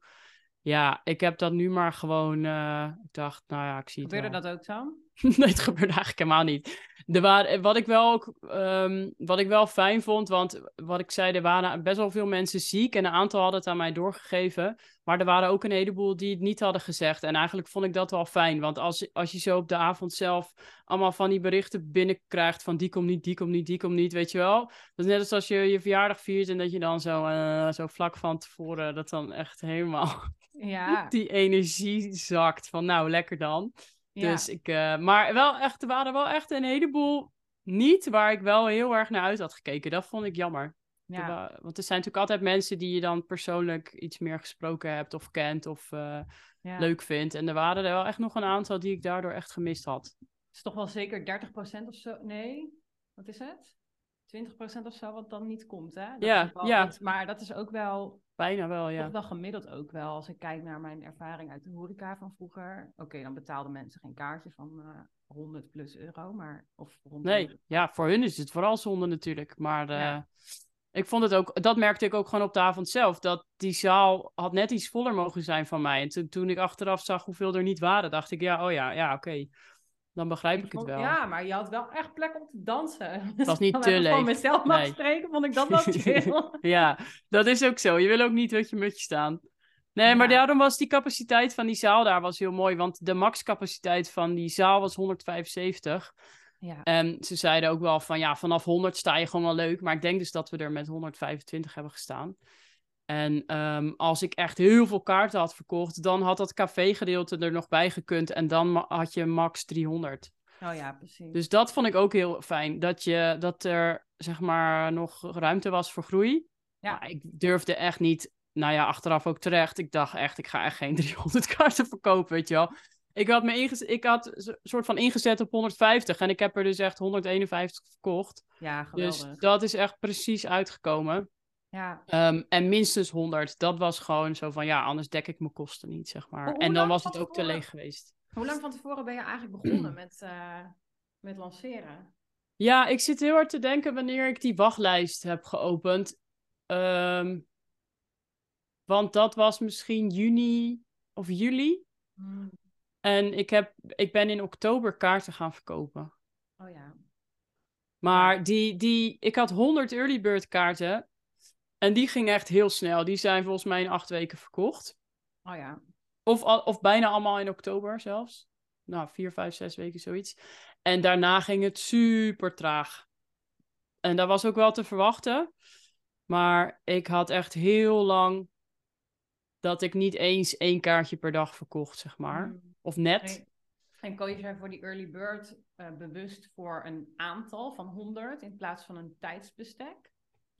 Ja, ik heb dat nu maar gewoon. Uh, ik dacht, nou ja, ik zie Gebeurde het dat ook zo? het gebeurde eigenlijk helemaal niet. Er waren, wat, ik wel ook, um, wat ik wel fijn vond, want wat ik zei, er waren best wel veel mensen ziek en een aantal hadden het aan mij doorgegeven. Maar er waren ook een heleboel die het niet hadden gezegd. En eigenlijk vond ik dat wel fijn, want als, als je zo op de avond zelf allemaal van die berichten binnenkrijgt van die komt niet, die komt niet, die komt niet, weet je wel. Dat is net als als je je verjaardag viert en dat je dan zo, uh, zo vlak van tevoren dat dan echt helemaal ja. die energie zakt van nou, lekker dan. Dus ik, uh, maar wel echt, er waren wel echt een heleboel niet waar ik wel heel erg naar uit had gekeken. Dat vond ik jammer. Ja. want er zijn natuurlijk altijd mensen die je dan persoonlijk iets meer gesproken hebt of kent of uh, ja. leuk vindt. En er waren er wel echt nog een aantal die ik daardoor echt gemist had. Het is toch wel zeker 30% of zo? Nee, wat is het? 20% of zo wat dan niet komt, hè? Dat ja, ja. maar dat is ook wel Bijna wel, ja. Toch wel gemiddeld ook wel. Als ik kijk naar mijn ervaring uit de horeca van vroeger. Oké, dan betaalden mensen geen kaartje van uh, eh, 100 plus euro, maar... Of nee, ja, voor hun is het vooral zonde natuurlijk. Maar uh, ik vond het ook... Dat merkte ik ook gewoon op de avond zelf. Dat die zaal had net iets voller mogen zijn van mij. En toen ik achteraf zag hoeveel er niet waren, dacht ik... Ja, oh ja, ja, oké. Dan begrijp ik, het wel. Ja, maar je had wel echt plek om te dansen. Het was niet te leuk. Van mezelf mag spreken, vond ik dat wel chill. ja, dat is ook zo. Je wil ook niet met je mutje staan. Nee, maar daarom was die capaciteit van die zaal daar was heel mooi. Want de maxcapaciteit van die zaal was 175. Ja. En ze zeiden ook wel van ja, vanaf 100 sta je gewoon wel leuk. Maar ik denk dus dat we er met 125 hebben gestaan. En um, als ik echt heel veel kaarten had verkocht, dan had dat café-gedeelte er nog bij gekund. En dan had je max 300. Oh ja, precies. Dus dat vond ik ook heel fijn. Dat, je, dat er zeg maar nog ruimte was voor groei. Ja. Maar ik durfde echt niet, nou ja, achteraf ook terecht. Ik dacht echt, ik ga echt geen 300 kaarten verkopen, weet je wel. Ik had, me ingezet, ik had een soort van ingezet op 150 en ik heb er dus echt 151 verkocht. Ja, geweldig. Dus dat is echt precies uitgekomen. Ja. Um, en minstens 100. Dat was gewoon zo van, ja, anders dek ik mijn kosten niet, zeg maar. en dan was het ook te leeg geweest. Hoe lang van tevoren ben je eigenlijk begonnen met, uh, met lanceren? Ja, ik zit heel hard te denken wanneer ik die wachtlijst heb geopend. Um, want dat was misschien juni of juli. Hmm. En ik, heb, ik ben in oktober kaarten gaan verkopen. Oh ja. Maar die, die, ik had 100 early bird kaarten. En die ging echt heel snel. Die zijn volgens mij in acht weken verkocht. Oh ja. Of, of bijna allemaal in oktober zelfs. Nou, vier, vijf, zes weken zoiets. En daarna ging het super traag. En dat was ook wel te verwachten. Maar ik had echt heel lang dat ik niet eens één kaartje per dag verkocht, zeg maar. Hmm. Of net. En koos je voor die early bird uh, bewust voor een aantal van 100 in plaats van een tijdsbestek?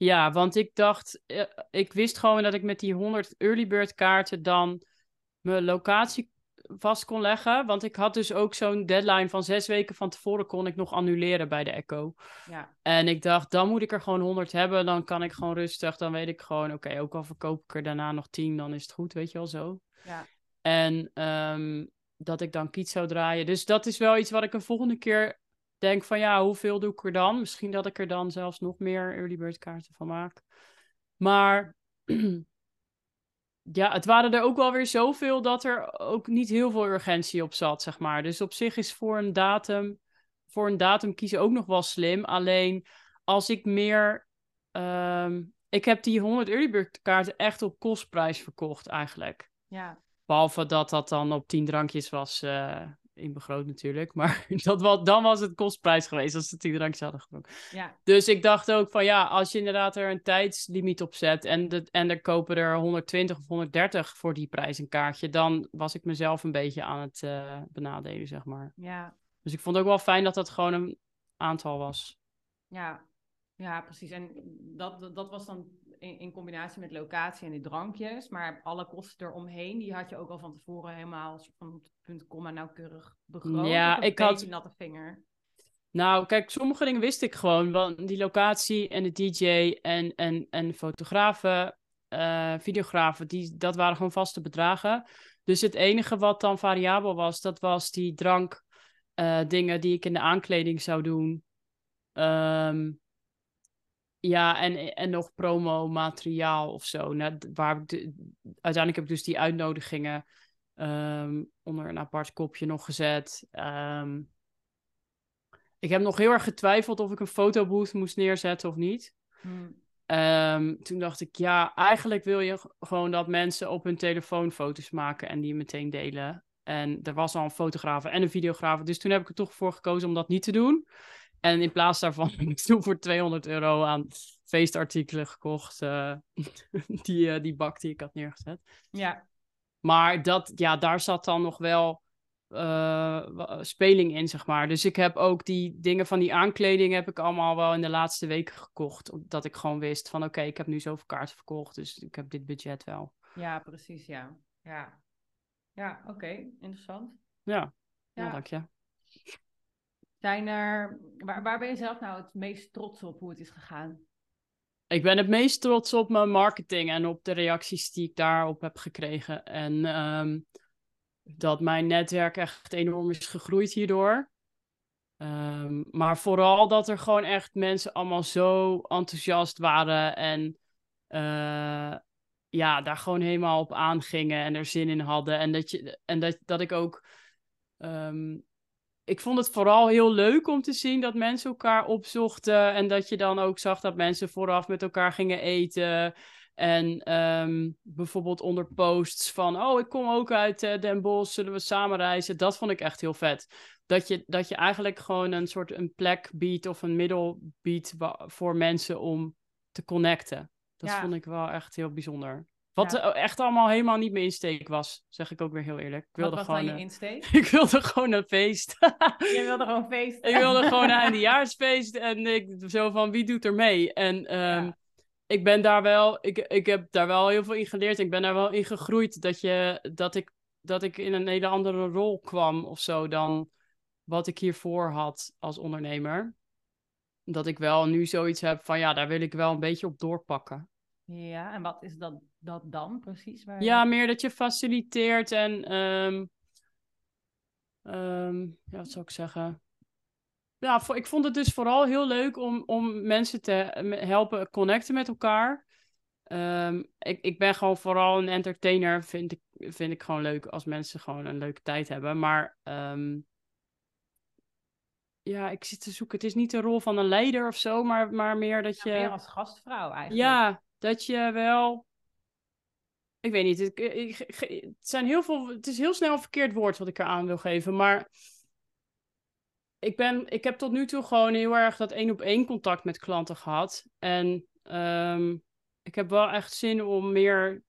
Ja, want ik dacht, eh, ik wist gewoon dat ik met die 100 early bird kaarten dan mijn locatie vast kon leggen. Want ik had dus ook zo'n deadline van zes weken van tevoren kon ik nog annuleren bij de Echo. Ja. En ik dacht, dan moet ik er gewoon 100 hebben. Dan kan ik gewoon rustig. Dan weet ik gewoon, oké, ook al verkoop ik er daarna nog 10, dan is het goed, weet je wel zo. Ja. En um, dat ik dan kiet zou draaien. Dus dat is wel iets wat ik een volgende keer denk van ja, hoeveel doe ik er dan? Misschien dat ik er dan zelfs nog meer early bird kaarten van maak. Maar ja, het waren er ook wel weer zoveel dat er ook niet heel veel urgentie op zat, zeg maar. Dus op zich is voor een datum, voor een datum kiezen ook nog wel slim. Alleen als ik meer. Um, ik heb die 100 early bird kaarten echt op kostprijs verkocht eigenlijk. Ja. Behalve dat dat dan op 10 drankjes was. Uh, inbegroot natuurlijk. Maar dat was, dan was het kostprijs geweest als ze tien drankjes hadden gedronken. Ja. Dus ik dacht ook van ja, als je inderdaad er een tijdslimiet op zet en, de, en er kopen er 120 of 130 voor die prijs een kaartje, dan was ik mezelf een beetje aan het uh, benadelen, zeg maar. Ja. Dus ik vond het ook wel fijn dat dat gewoon een aantal was. Ja, ja precies. En dat, dat was dan in, in combinatie met locatie en die drankjes. Maar alle kosten eromheen, die had je ook al van tevoren helemaal van punt komma nauwkeurig begroot. Ja, een ik had- beetje natte vinger. Nou, kijk, sommige dingen wist ik gewoon. Want die locatie en de DJ en, en, en fotografen, eh, videografen, die, dat waren gewoon vaste bedragen. Dus het enige wat dan variabel was, dat was die drank eh, dingen die ik in de aankleding zou doen. Ehm, ja, en, en nog promo-materiaal of zo. Nou, waar ik de- uiteindelijk heb ik dus die uitnodigingen ehm, onder een apart kopje nog gezet. Ehm, ik heb nog heel erg getwijfeld of ik een fotobooth moest neerzetten of niet. Hm. Ehm, toen dacht ik, ja, eigenlijk wil je gewoon dat mensen op hun telefoon foto's maken en die meteen delen. En er was al een fotograaf en een videograaf. Dus toen heb ik er toch voor gekozen om dat niet te doen. En in plaats daarvan heb ik toen voor 200 euro aan feestartikelen gekocht. eh, die, eh, die bak die ik had neergezet. Ja, Maar dat, ja, daar zat dan nog wel eh, speling in, zeg maar. Dus ik heb ook die dingen van die aankleding heb ik allemaal wel in de laatste weken gekocht. Omdat ik gewoon wist van oké, ik heb nu zoveel kaarten verkocht, dus ik heb dit budget wel. ja, precies, ja. Ja, ja oké, interessant. Ja, ja. Ja. dank je. Zijn er, waar, waar ben je zelf nou het meest trots op hoe het is gegaan? Ik ben het meest trots op mijn marketing en op de reacties die ik daarop heb gekregen. En ehm, dat mijn netwerk echt enorm is gegroeid hierdoor. Ehm, maar vooral dat er gewoon echt mensen allemaal zo enthousiast waren en eh, ja, daar gewoon helemaal op aangingen en er zin in hadden. En dat, je, en dat, dat ik ook. ehm, ik vond het vooral heel leuk om te zien dat mensen elkaar opzochten. En dat je dan ook zag dat mensen vooraf met elkaar gingen eten. En ehm, bijvoorbeeld onder posts van: Oh, ik kom ook uit eh, Den Bosch, zullen we samen reizen? Dat vond ik echt heel vet. Dat je, dat je eigenlijk gewoon een soort een plek biedt of een middel biedt voor mensen om te connecten. Dat Ja. vond ik wel echt heel bijzonder. Wat Ja. eh, echt allemaal helemaal niet mijn insteek was, zeg ik ook weer heel eerlijk. Ik Wat wilde was gewoon, dan je insteek? ik wilde gewoon een feest. Je wilde gewoon feesten. ik wilde gewoon een eindejaarsfeest en ik zo van wie doet er mee? En ehm, Ja. ik ben daar wel, ik, ik heb daar wel heel veel in geleerd. Ik ben daar wel in gegroeid dat, je, dat, ik, dat ik in een hele andere rol kwam of zo dan wat ik hiervoor had als ondernemer. Dat ik wel nu zoiets heb van ja, daar wil ik wel een beetje op doorpakken. Ja, en wat is dat, dat dan precies? Waar Ja, meer dat je faciliteert en. ehm, ehm, ja, wat zou ik zeggen? Ja, ik vond het dus vooral heel leuk om, om mensen te helpen connecten met elkaar. Ehm, ik, ik ben gewoon vooral een entertainer. Vind ik, vind ik gewoon leuk als mensen gewoon een leuke tijd hebben. Maar ja, ik zit te zoeken. Het is niet de rol van een leider of zo, maar, maar meer dat je. Ja, meer als gastvrouw eigenlijk. Ja, dat je wel. Ik weet niet. Het, ik- ik- het zijn heel veel. Het is heel snel een verkeerd woord wat ik eraan wil geven. Maar ik, ben, ik heb tot nu toe gewoon heel erg dat één op één contact met klanten gehad. En ehm, ik heb wel echt zin om meer.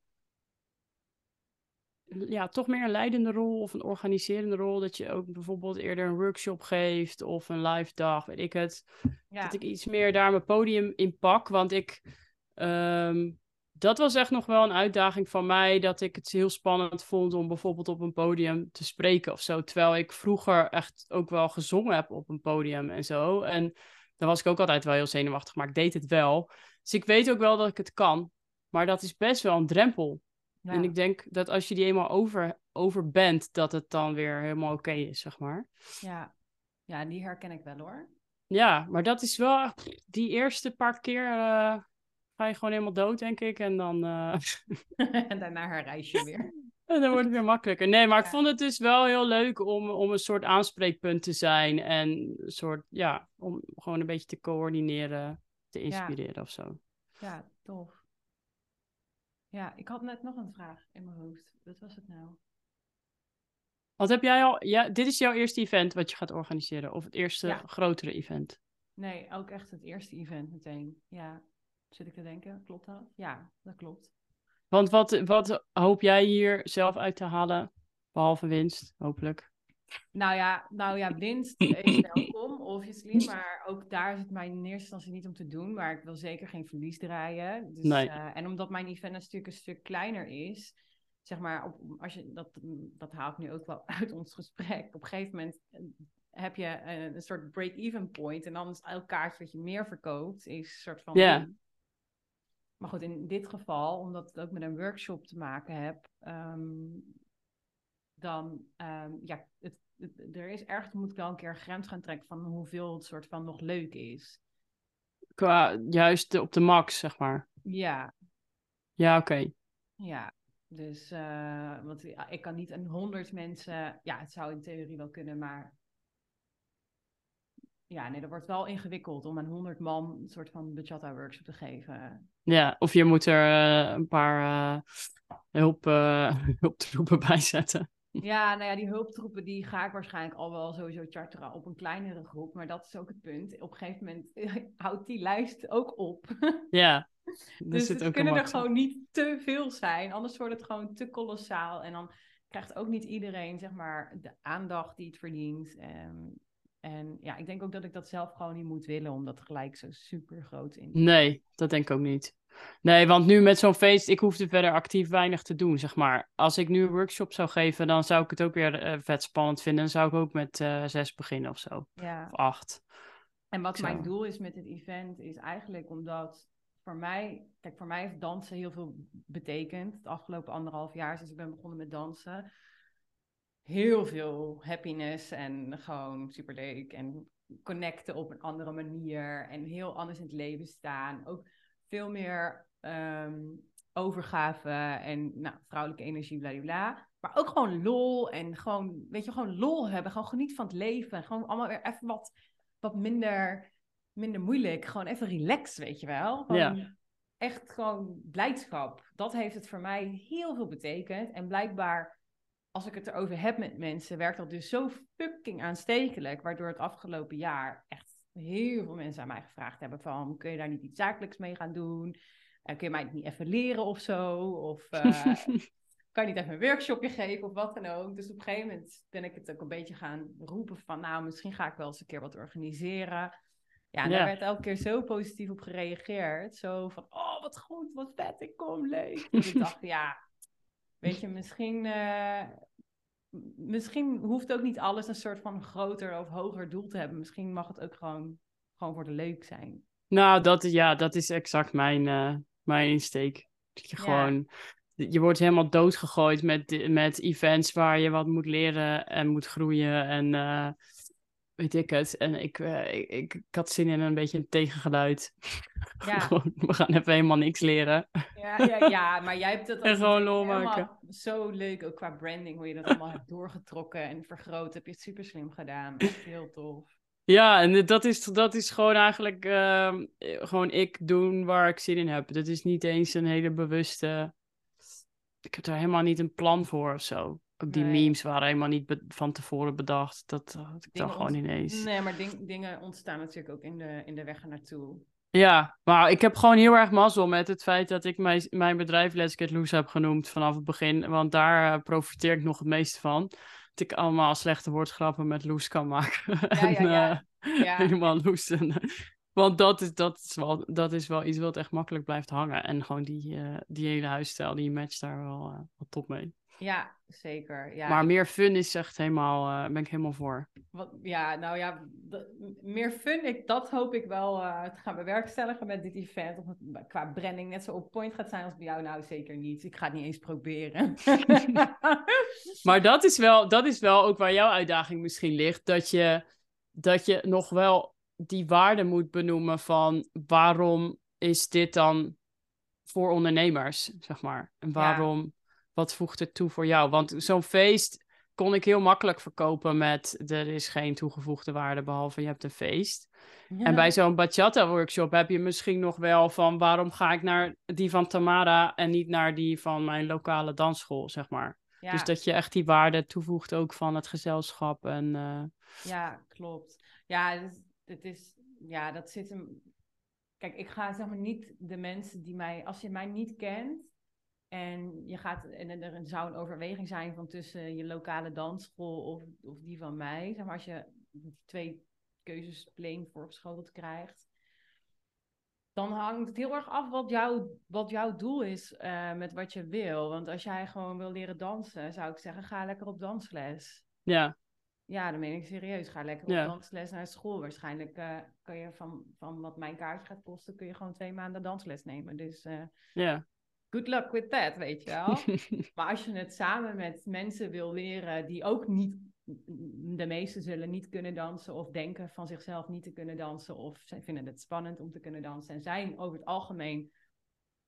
Ja, toch meer een leidende rol of een organiserende rol. Dat je ook bijvoorbeeld eerder een workshop geeft of een live dag, weet ik het Ja. dat ik iets meer daar mijn podium in pak. Want ik, ehm, dat was echt nog wel een uitdaging van mij. Dat ik het heel spannend vond om bijvoorbeeld op een podium te spreken of zo. Terwijl ik vroeger echt ook wel gezongen heb op een podium en zo. En dan was ik ook altijd wel heel zenuwachtig, maar ik deed het wel. Dus ik weet ook wel dat ik het kan. Maar dat is best wel een drempel. Ja. En ik denk dat als je die eenmaal over, over bent, dat het dan weer helemaal oké is, zeg maar. ja. ja, die herken ik wel hoor. Ja, maar dat is wel die eerste paar keer eh, ga je gewoon helemaal dood, denk ik. En dan, eh, en daarna herreis je weer. en dan wordt het weer makkelijker. Nee, maar ik Ja. vond het dus wel heel leuk om, om een soort aanspreekpunt te zijn. En een soort, ja, om gewoon een beetje te coördineren, te inspireren of zo. Ja, tof. Ja, ik had net nog een vraag in mijn hoofd. Wat was het nou? Wat heb jij al? Ja, dit is jouw eerste event wat je gaat organiseren, of het eerste Ja. grotere event. Nee, ook echt het eerste event meteen. Ja, zit ik te denken. Klopt dat? Ja, dat klopt. Want wat, wat hoop jij hier zelf uit te halen? Behalve winst, hopelijk. Nou ja, nou ja, winst is welkom, obviously. Maar ook daar is het mij in eerste instantie niet om te doen. Maar ik wil zeker geen verlies draaien. Dus, Nee. eh, en omdat mijn event natuurlijk een stuk kleiner is, zeg maar, op, als je, dat, dat haal ik nu ook wel uit ons gesprek. Op een gegeven moment eh, heb je eh, een soort break-even point. En dan is elk kaartje wat je meer verkoopt, is een soort van... Maar goed, in dit geval, omdat het ook met een workshop te maken heb, ehm, dan, ehm, ja, het, het- er is ergens, moet ik wel een keer een grens gaan trekken van hoeveel het soort van nog leuk is. Qua juist de- op de max, zeg maar. Ja, Ja, oké. ja. Dus, eh, want ik kan niet een honderd mensen, ja, het zou in theorie wel kunnen, maar ja, nee, dat wordt wel ingewikkeld om aan honderd man een soort van bachata workshop te geven. Ja, of je moet er eh, een paar eh, hulp, eh, hulptroepen bij zetten. Ja, nou ja, die hulptroepen die ga ik waarschijnlijk al wel sowieso charteren op een kleinere groep. Maar dat is ook het punt. Op een gegeven moment houdt die lijst ook op. Ja, dus het kunnen er gewoon niet te veel zijn. Anders wordt het gewoon te kolossaal. En dan krijgt ook niet iedereen, zeg maar, de aandacht die het verdient. En, en ja, ik denk ook dat ik dat zelf gewoon niet moet willen. Om dat gelijk zo super groot in Nee, dat denk ik ook niet. Nee, want nu met zo'n feest, ik hoefde verder actief weinig te doen, zeg maar. Als ik nu een workshop zou geven, dan zou ik het ook weer eh, vet spannend vinden. Dan zou ik ook met eh, zes beginnen of zo. Ja. Of acht. En wat Zo. mijn doel is met dit event, is eigenlijk omdat voor mij, kijk, voor mij heeft dansen heel veel betekend. Het afgelopen anderhalf jaar sinds ik ben begonnen met dansen. Heel veel happiness en gewoon superleuk en connecten op een andere manier en heel anders in het leven staan. Ook veel meer ehm, overgave en nou, vrouwelijke energie, bla bla. Maar ook gewoon lol en gewoon, weet je, gewoon lol hebben. Gewoon genieten van het leven. Gewoon allemaal weer even wat wat minder, minder moeilijk. Gewoon even relaxed, weet je wel. Gewoon Echt gewoon blijdschap. Dat heeft het voor mij heel veel betekend. En blijkbaar, als ik het erover heb met mensen, werkt dat dus zo fucking aanstekelijk. Waardoor het afgelopen jaar echt heel veel mensen aan mij gevraagd hebben van... kun je daar niet iets zakelijks mee gaan doen? Eh, kun je mij niet even leren of zo? Of... eh, kan je niet even een workshopje geven of wat dan ook. Dus op een gegeven moment ben ik het ook een beetje gaan roepen van, nou, misschien ga ik wel eens een keer wat organiseren. Ja, en daar werd elke keer zo positief op gereageerd. Zo van, oh, wat goed, wat vet, ik kom, leuk. Dus ik dacht, ja, weet je, misschien, eh, misschien hoeft ook niet alles een soort van groter of hoger doel te hebben. Misschien mag het ook gewoon, gewoon voor de leuk zijn. Nou, dat, ja, dat is exact mijn, eh, mijn insteek. Dat je Ja. gewoon... Je wordt helemaal doodgegooid met, met events waar je wat moet leren en moet groeien en eh, weet ik het. En ik, eh, ik, ik, ik had zin in een beetje een tegengeluid. Ja. Gewoon, we gaan even helemaal niks leren. Ja, ja, ja, maar jij hebt het En gewoon lol maken. Zo leuk, ook qua branding, hoe je dat allemaal hebt doorgetrokken en vergroot. Heb je het super slim gedaan. Echt heel tof. Ja, en dat is, dat is gewoon eigenlijk ehm, eh, gewoon ik doen waar ik zin in heb. Dat is niet eens een hele bewuste. Ik heb daar helemaal niet een plan voor of zo. Die Nee. memes waren helemaal niet van tevoren bedacht. Dat had ik dan Dingen gewoon ineens. Nee, maar ding- dingen ontstaan natuurlijk ook in de, in de weg ernaartoe. Ja, maar ik heb gewoon heel erg mazzel met het feit dat ik mijn, mijn bedrijf Let's Get Loose heb genoemd vanaf het begin. Want daar eh, profiteer ik nog het meeste van. Dat ik allemaal slechte woordgrappen met loose kan maken. Ja, en, ja, ja. eh, Ja. helemaal loose. Eh, Want dat is, dat, is wel, dat is wel iets wat echt makkelijk blijft hangen. En gewoon die, eh, die hele huisstijl, die matcht daar wel, eh, wel top mee. Ja, zeker. Ja, maar meer fun is echt helemaal, eh ben ik helemaal voor. wat, ja nou ja, meer fun, ik, dat hoop ik wel eh, te gaan bewerkstelligen met dit event. Of het qua branding net zo op point gaat zijn als bij jou, nou zeker niet. Ik ga het niet eens proberen. Maar dat is, wel, dat is wel ook waar jouw uitdaging misschien ligt. Dat je, dat je nog wel die waarde moet benoemen van waarom is dit dan voor ondernemers, zeg maar. En waarom, wat voegt het toe voor jou? Want zo'n feest kon ik heel makkelijk verkopen met er is geen toegevoegde waarde behalve je hebt een feest. En bij zo'n bachata workshop heb je misschien nog wel van waarom ga ik naar die van Tamara en niet naar die van mijn lokale dansschool, zeg maar. Ja. Dus dat je echt die waarde toevoegt ook van het gezelschap. En eh, Ja, klopt. Ja, het is, het is, ja, dat zit hem. Kijk, ik ga zeg maar niet de mensen die mij, als je mij niet kent En, je gaat, en er zou een overweging zijn van tussen je lokale dansschool of, of die van mij. Zeg maar als je twee keuzes plain voorgeschoteld krijgt. Dan hangt het heel erg af wat, jouw wat jouw doel is uh, met wat je wil. Want als jij gewoon wil leren dansen, zou ik zeggen, ga lekker op dansles. Ja. Ja, dan meen ik serieus. Ga lekker op ja. dansles naar school. Waarschijnlijk uh, kan je van, van wat mijn kaartje gaat kosten, kun je gewoon twee maanden dansles nemen. Dus uh, ja. Good luck with that, weet je wel. maar als je het samen met mensen wil leren die ook niet de meesten zullen niet kunnen dansen of denken van zichzelf niet te kunnen dansen of zij vinden het spannend om te kunnen dansen en zijn over het algemeen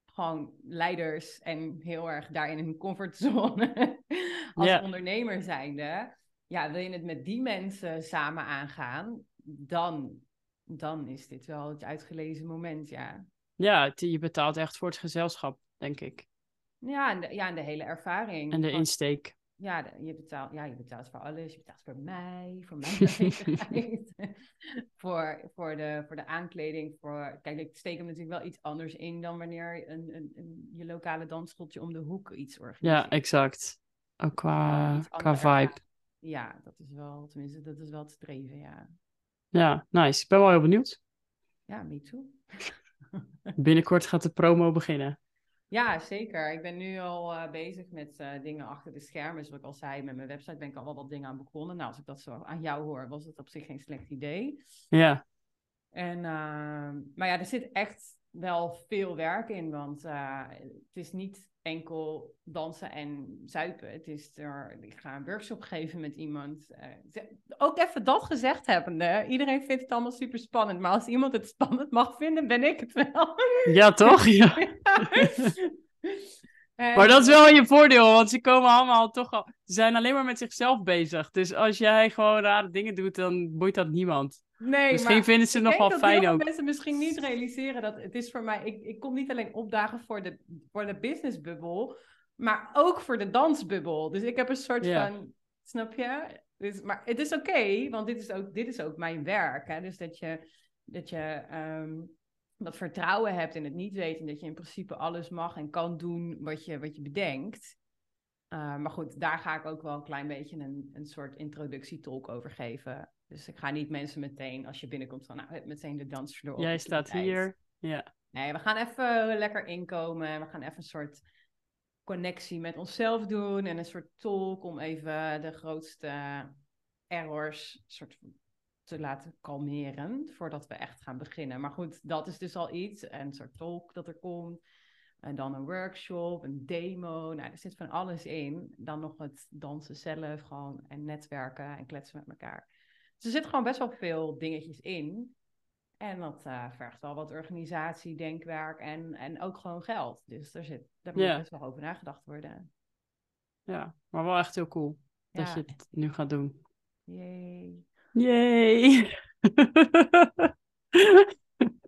gewoon leiders en heel erg daarin in hun comfortzone als ondernemer zijnde. Ja, wil je het met die mensen samen aangaan, dan, dan is dit wel het uitgelezen moment, ja. Ja, je betaalt echt voor het gezelschap, denk ik. Ja, en de, ja, en de hele ervaring. En de insteek ja, je betaalt, ja, je betaalt voor alles. Je betaalt voor mij, voor mijn voor, voor, de, voor de aankleding. Voor, kijk, ik steek hem natuurlijk wel iets anders in dan wanneer een, een, een je lokale dansschooltje om de hoek iets organiseert. Ja, exact. Ook qua, qua vibe. Ja, dat is wel, tenminste, dat is wel te streven, ja. Ja, nice. Ik ben wel heel benieuwd. Ja, me too. Binnenkort gaat de promo beginnen. Ja, zeker. Ik ben nu al uh, bezig met uh, dingen achter de schermen. Zoals ik al zei, met mijn website ben ik al wel wat dingen aan begonnen. Nou, als ik dat zo aan jou hoor, was het op zich geen slecht idee. Ja. En, uh, maar ja, er zit echt wel veel werk in, want het is niet enkel dansen en zuipen. Het is er, ik ga een workshop geven met iemand. ook even dat gezegd hebbende, iedereen vindt het allemaal super spannend, maar als iemand het spannend mag vinden, ben ik het wel. Ja, toch? Ja. Maar dat is wel je voordeel, want ze komen allemaal toch al. Ze zijn alleen maar met zichzelf bezig. Dus als jij gewoon rare dingen doet, dan boeit dat niemand. Nee, misschien vinden ze het nog wel fijn ook. mensen misschien niet realiseren dat het is voor mij. Ik, ik kom niet alleen opdagen voor de, voor de businessbubbel, maar ook voor de dansbubbel. Dus ik heb een soort van. Snap je? Dus, maar het is oké, want dit is, ook, dit is ook mijn werk. Hè? Dus dat je, dat je um, dat vertrouwen hebt in het niet weten. Dat je in principe alles mag en kan doen wat je, wat je bedenkt. Uh, maar goed, daar ga ik ook wel een klein beetje een, een soort introductietolk over geven. Dus ik ga niet mensen meteen, als je binnenkomt, van nou, meteen de dans erop. Jij staat hier, ja. Nee, we gaan even lekker inkomen. We gaan even een soort connectie met onszelf doen. En een soort tolk om even de grootste errors soort te laten kalmeren. Voordat we echt gaan beginnen. Maar goed, dat is dus al iets. Een soort tolk dat er komt. En dan een workshop, een demo. Nou, er zit van alles in. Dan nog het dansen zelf gewoon. En netwerken en kletsen met elkaar. Dus er zit gewoon best wel veel dingetjes in. En dat uh, vergt wel wat organisatie, denkwerk en, en ook gewoon geld. Dus daar, zit, daar moet best wel over nagedacht worden. Ja, maar wel echt heel cool dat je het nu gaat doen. Yay. Yay.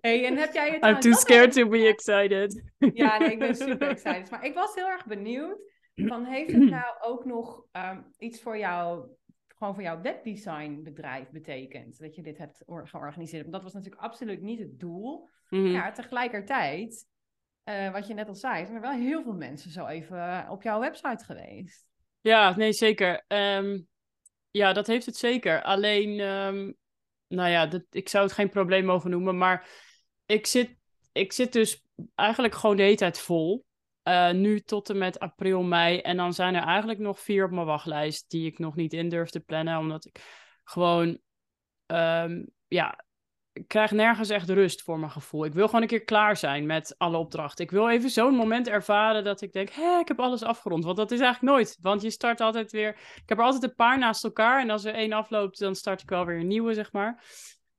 Hey, en heb jij het I'm too scared to be excited. Ja, nee, ik ben super excited. Maar ik was heel erg benieuwd. Van, heeft het nou ook nog um, iets voor jou gewoon voor jouw webdesignbedrijf betekent. Dat je dit hebt georganiseerd. Want dat was natuurlijk absoluut niet het doel. Mm Ja, tegelijkertijd, uh, wat je net al zei, zijn er wel heel veel mensen zo even op jouw website geweest. Ja, nee, zeker. Um, ja, dat heeft het zeker. Alleen, um, nou ja, dat, ik zou het geen probleem mogen noemen. Maar ik zit, ik zit dus eigenlijk gewoon de hele tijd vol. Uh, nu tot en met april, mei. En dan zijn er eigenlijk nog vier op mijn wachtlijst die ik nog niet in durf te plannen. Omdat ik gewoon, um, ja, ik krijg nergens echt rust voor mijn gevoel. Ik wil gewoon een keer klaar zijn met alle opdrachten. Ik wil even zo'n moment ervaren dat ik denk, hé, ik heb alles afgerond. Want dat is eigenlijk nooit. Want je start altijd weer... Ik heb er altijd een paar naast elkaar. En als er één afloopt, dan start ik wel weer een nieuwe, zeg maar.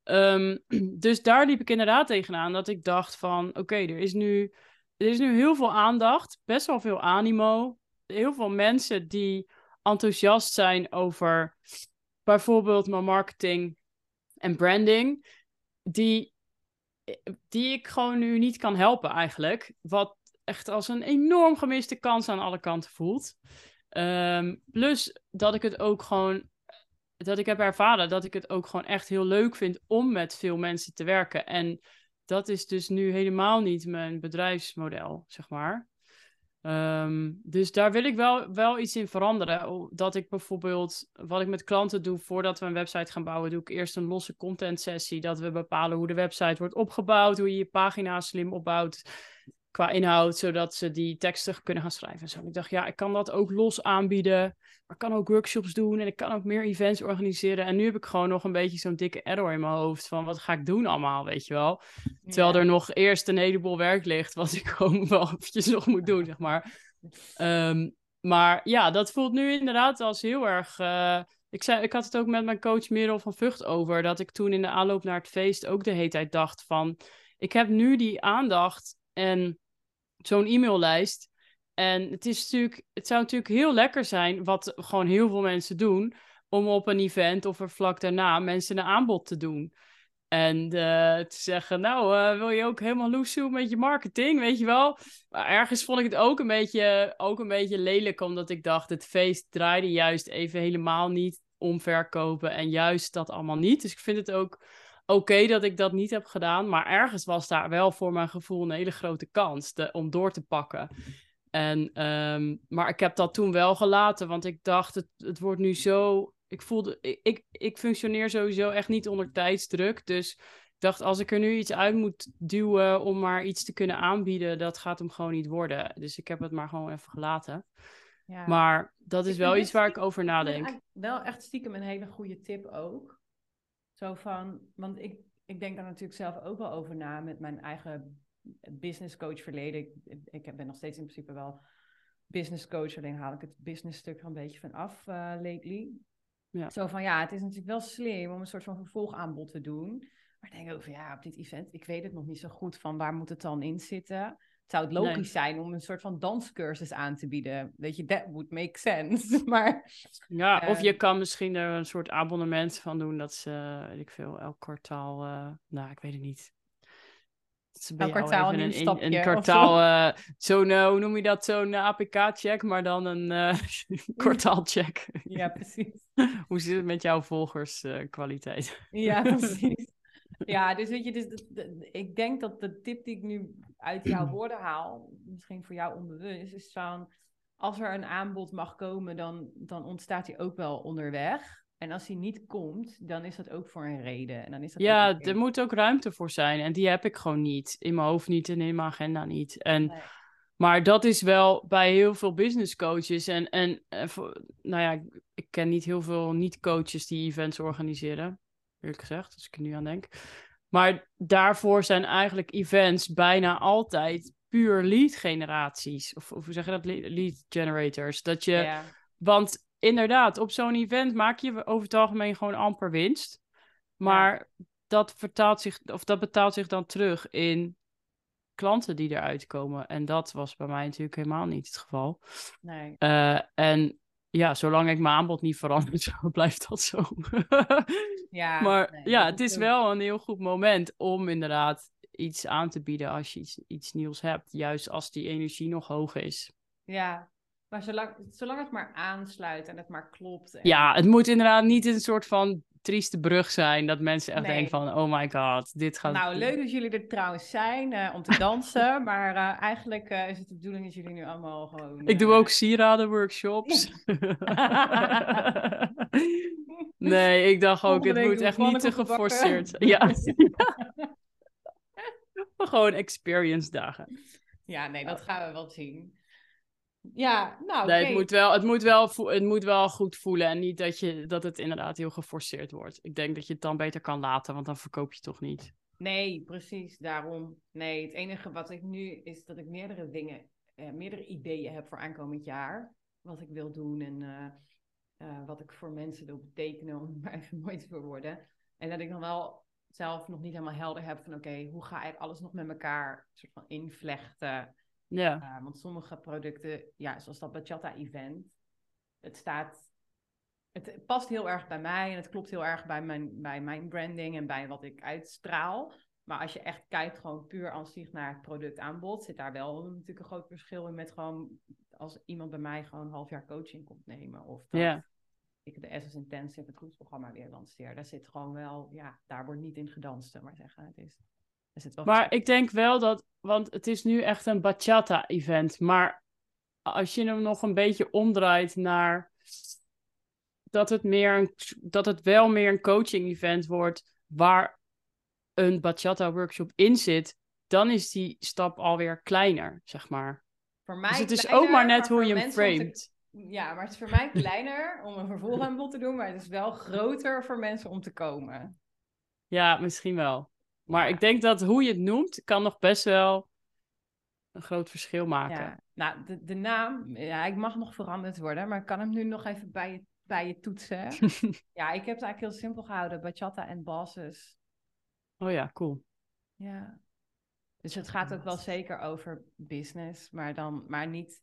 Um, dus daar liep ik inderdaad tegenaan. Dat ik dacht van, oké, er is nu er is nu heel veel aandacht, best wel veel animo. Heel veel mensen die enthousiast zijn over bijvoorbeeld mijn marketing en branding, die, die ik gewoon nu niet kan helpen eigenlijk. Wat echt als een enorm gemiste kans aan alle kanten voelt. Um, plus dat ik het ook gewoon, dat ik heb ervaren dat ik het ook gewoon echt heel leuk vind om met veel mensen te werken. En dat is dus nu helemaal niet mijn bedrijfsmodel, zeg maar. Ehm, dus daar wil ik wel, wel iets in veranderen. Dat ik bijvoorbeeld, wat ik met klanten doe voordat we een website gaan bouwen, doe ik eerst een losse content sessie. Dat we bepalen hoe de website wordt opgebouwd, hoe je je pagina slim opbouwt qua inhoud, zodat ze die teksten kunnen gaan schrijven. En zo. Ik dacht, ja, ik kan dat ook los aanbieden. Maar ik kan ook workshops doen en ik kan ook meer events organiseren. En nu heb ik gewoon nog een beetje zo'n dikke error in mijn hoofd van wat ga ik doen allemaal, weet je wel. Terwijl er nog eerst een heleboel werk ligt, wat ik gewoon wel eventjes nog moet doen, zeg maar. Ehm, maar ja, dat voelt nu inderdaad als heel erg... Uh, ik, zei, ik had het ook met mijn coach Merel van Vught over, dat ik toen in de aanloop naar het feest ook de hele tijd dacht van... Ik heb nu die aandacht en zo'n e-maillijst. En het, is natuurlijk, het zou natuurlijk heel lekker zijn, wat gewoon heel veel mensen doen, om op een event of er vlak daarna mensen een aanbod te doen. En uh, te zeggen, nou, uh, wil je ook helemaal loesoe met je marketing, weet je wel? Maar ergens vond ik het ook een, beetje, ook een beetje lelijk, omdat ik dacht, het feest draaide juist even helemaal niet om verkopen en juist dat allemaal niet. Dus ik vind het ook oké dat ik dat niet heb gedaan, maar ergens was daar wel voor mijn gevoel een hele grote kans om door te pakken. En, ehm, maar ik heb dat toen wel gelaten, want ik dacht, het, het wordt nu zo. Ik voelde, ik, ik, ik functioneer sowieso echt niet onder tijdsdruk. Dus ik dacht, als ik er nu iets uit moet duwen om maar iets te kunnen aanbieden, dat gaat hem gewoon niet worden. Dus ik heb het maar gewoon even gelaten. Ja. Maar dat is wel iets waar ik over nadenk. Wel echt stiekem een hele goede tip ook. Zo van, want ik, ik denk daar natuurlijk zelf ook wel over na met mijn eigen business coach verleden. Ik, ik ben nog steeds in principe wel business coach, alleen haal ik het business stuk er een beetje van af uh, lately. Ja. Zo van ja, het is natuurlijk wel slim om een soort van vervolgaanbod te doen. Maar ik denk ook van ja, op dit event, ik weet het nog niet zo goed van waar moet het dan in zitten zou het logisch zijn om een soort van danscursus aan te bieden. Weet je, that would make sense. maar, ja, of je ehm, kan misschien er een soort abonnement van doen. Dat ze, weet ik veel, elk kwartaal... Uh, nou, ik weet het niet. Elk kwartaal een, een, een, een kwartaal, uh, zo'n, uh, hoe noem je dat, zo'n APK-check, maar dan een kwartaalcheck. ja, precies. hoe zit het met jouw volgerskwaliteit? ja, precies. Ja, dus weet je, dus, ik denk dat de tip die ik nu uit jouw woorden haal, misschien voor jou onbewust, is van als er een aanbod mag komen, dan, dan ontstaat hij ook wel onderweg. En als hij niet komt, dan is dat ook voor een reden. En dan is dat ja, er moet ook ruimte voor zijn. En die heb ik gewoon niet. In mijn hoofd niet en in mijn agenda niet. En, Maar dat is wel bij heel veel business coaches. En, en, en nou ja, ik ken niet heel veel niet-coaches die events organiseren eerlijk gezegd, als ik er nu aan denk. Maar daarvoor zijn eigenlijk events bijna altijd puur lead generaties. Of, of hoe zeg je dat? Lead generators. Dat je, Want inderdaad, op zo'n event maak je over het algemeen gewoon amper winst. Maar dat, vertaalt zich, of dat betaalt zich dan terug in klanten die eruit komen. En dat was bij mij natuurlijk helemaal niet het geval. Nee. Uh, en ja, zolang ik mijn aanbod niet verander, blijft dat zo. ja, maar ja, het is wel een heel goed moment om inderdaad iets aan te bieden als je iets, iets nieuws hebt. Juist als die energie nog hoog is. Ja, maar zolang, zolang het maar aansluit en het maar klopt. En... Ja, het moet inderdaad niet een soort van trieste brug zijn. Dat mensen echt denken van, oh my god, dit gaat... Nou, leuk dat jullie er trouwens zijn uh, om te dansen. maar uh, eigenlijk uh, is het de bedoeling dat jullie nu allemaal gewoon... Ik doe ook sieraden-workshops. nee, ik dacht ook, het moet echt niet te geforceerd. Ja. gewoon experience dagen. Ja, nee, dat gaan we wel zien. Ja, nou. Nee, het, moet wel, het, moet wel, het moet wel goed voelen. En niet dat, je, dat het inderdaad heel geforceerd wordt. Ik denk dat je het dan beter kan laten, want dan verkoop je toch niet. Nee, precies. Daarom. Nee, het enige wat ik nu is dat ik meerdere dingen, eh, meerdere ideeën heb voor aankomend jaar. Wat ik wil doen en uh, uh, wat ik voor mensen wil betekenen om even mooi te verwoorden. En dat ik dan wel zelf nog niet helemaal helder heb van oké, hoe ga ik alles nog met elkaar soort van invlechten? Ja. Uh, want sommige producten, ja, zoals dat Bachata-event, het staat. Het past heel erg bij mij en het klopt heel erg bij mijn, bij mijn branding en bij wat ik uitstraal. Maar als je echt kijkt, gewoon puur als zich naar het productaanbod, zit daar wel natuurlijk een groot verschil in met gewoon als iemand bij mij gewoon een half jaar coaching komt nemen. Of dat ik de Essence Intensive, het groepsprogramma weer lanceer. Daar zit gewoon wel, ja, daar wordt niet in gedanst, maar zeggen. Het is maar ik denk wel dat, want het is nu echt een bachata-event, maar als je hem nog een beetje omdraait naar dat het, meer een, dat het wel meer een coaching event wordt waar een bachata workshop in zit, dan is die stap alweer kleiner, zeg maar. Voor mij Dus het is kleiner, ook maar net maar hoe je hem te- framet. Ja, maar het is voor mij kleiner om een vervolgaanbod te doen, maar het is wel groter voor mensen om te komen. Ja, misschien wel. Maar ik denk dat hoe je het noemt, kan nog best wel een groot verschil maken. Ja, nou, de, de naam, ja, ik mag nog veranderd worden, maar ik kan hem nu nog even bij je, bij je toetsen. ja, ik heb het eigenlijk heel simpel gehouden, bachata en bosses. Oh ja, cool. Ja. Dus het gaat ook wel zeker over business, maar dan, maar niet,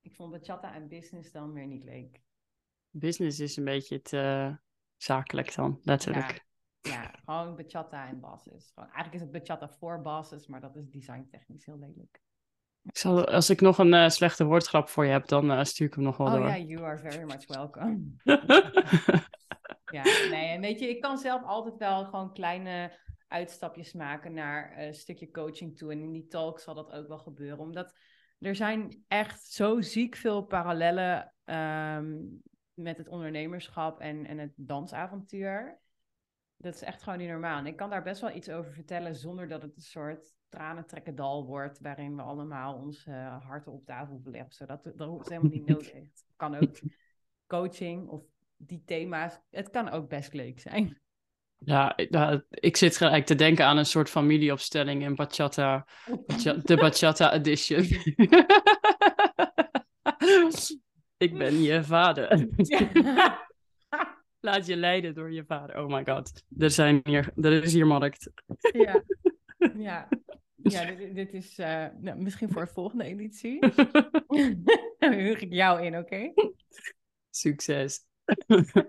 ik vond bachata en business dan weer niet leuk. Business is een beetje te eh, zakelijk dan, letterlijk. Ja, gewoon bachata en bosses. Gewoon, eigenlijk is het bachata voor bosses, maar dat is designtechnisch heel lelijk. Ik zal, als ik nog een eh, slechte woordgrap voor je heb, dan eh, stuur ik hem nog wel Oh door. ja, you are very much welcome. Ja, nee, en weet je, ik kan zelf altijd wel gewoon kleine uitstapjes maken naar eh, een stukje coaching toe. En in die talk zal dat ook wel gebeuren. Omdat er zijn echt zo ziek veel parallellen ehm, met het ondernemerschap en, en het dansavontuur. Dat is echt gewoon niet normaal. En ik kan daar best wel iets over vertellen zonder dat het een soort tranentrekkendal wordt. Waarin we allemaal onze eh, harten op tafel beleggen. Zodat dat is helemaal niet nodig. Het kan ook coaching of die thema's. Het kan ook best leuk zijn. Ja, ik- zit gelijk te denken aan een soort familieopstelling in bachata, bacha- de bachata edition. ik ben je vader. Laat je leiden door je vader. Oh my god. Er, zijn hier, er is hier markt. ja. Ja, ja dit, dit is eh, nou, misschien voor de volgende editie. Dan huur ik jou in, oké? Succes.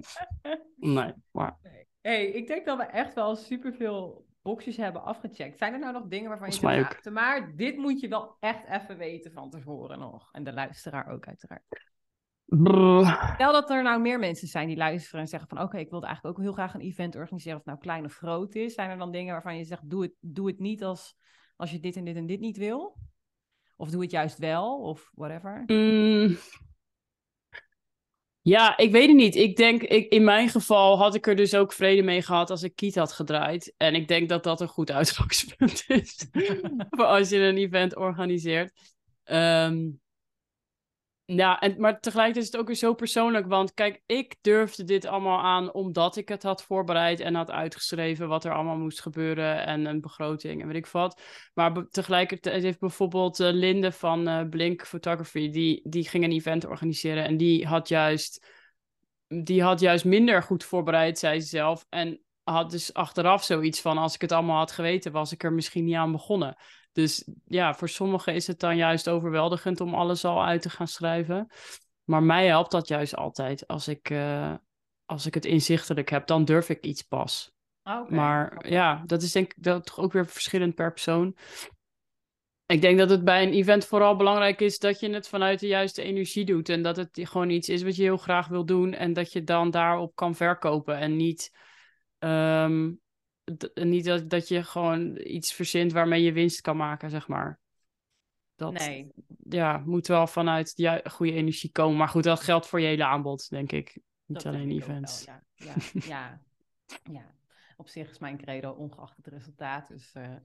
nee, maar hey, ik denk dat we echt wel superveel boxjes hebben afgecheckt. Zijn er nou nog dingen waarvan je zegt, "Ah, maar dit moet je wel echt even weten van tevoren nog. En de luisteraar ook uiteraard. Brrr. Stel dat er nou meer mensen zijn die luisteren en zeggen van... oké, ik wil eigenlijk ook heel graag een event organiseren... of het nou klein of groot is. Zijn er dan dingen waarvan je zegt... doe het, doe het niet als, als je dit en dit en dit niet wil? Of doe het juist wel, of whatever. Mm. Ja, ik weet het niet. Ik denk, ik, in mijn geval had ik er dus ook vrede mee gehad als ik Kiet had gedraaid. En ik denk dat dat een goed uitgangspunt is voor als je een event organiseert. Ehm, ja, en, maar tegelijkertijd is het ook weer zo persoonlijk. Want kijk, ik durfde dit allemaal aan omdat ik het had voorbereid en had uitgeschreven wat er allemaal moest gebeuren en een begroting en weet ik wat. Maar tegelijkertijd heeft bijvoorbeeld eh, Linde van eh, Blink Photography, die, die ging een event organiseren en die had juist, die had juist minder goed voorbereid, zei ze zelf. En had dus achteraf zoiets van, als ik het allemaal had geweten, was ik er misschien niet aan begonnen. Dus ja, voor sommigen is het dan juist overweldigend om alles al uit te gaan schrijven. Maar mij helpt dat juist altijd. Als ik, eh, als ik het inzichtelijk heb, dan durf ik iets pas. Ah. Maar ja, dat is denk ik dat toch ook weer verschillend per persoon. Ik denk dat het bij een event vooral belangrijk is dat je het vanuit de juiste energie doet. En dat het gewoon iets is wat je heel graag wil doen. En dat je dan daarop kan verkopen. En niet, ehm, niet dat, dat je gewoon iets verzint waarmee je winst kan maken, zeg maar. Dat Nee, ja, moet wel vanuit de ju- goede energie komen. Maar goed, dat geldt voor je hele aanbod, denk ik. Niet dat alleen ik events. wel, ja. Ja, ja, ja. Op zich is mijn credo ongeacht het resultaat. Dus eh,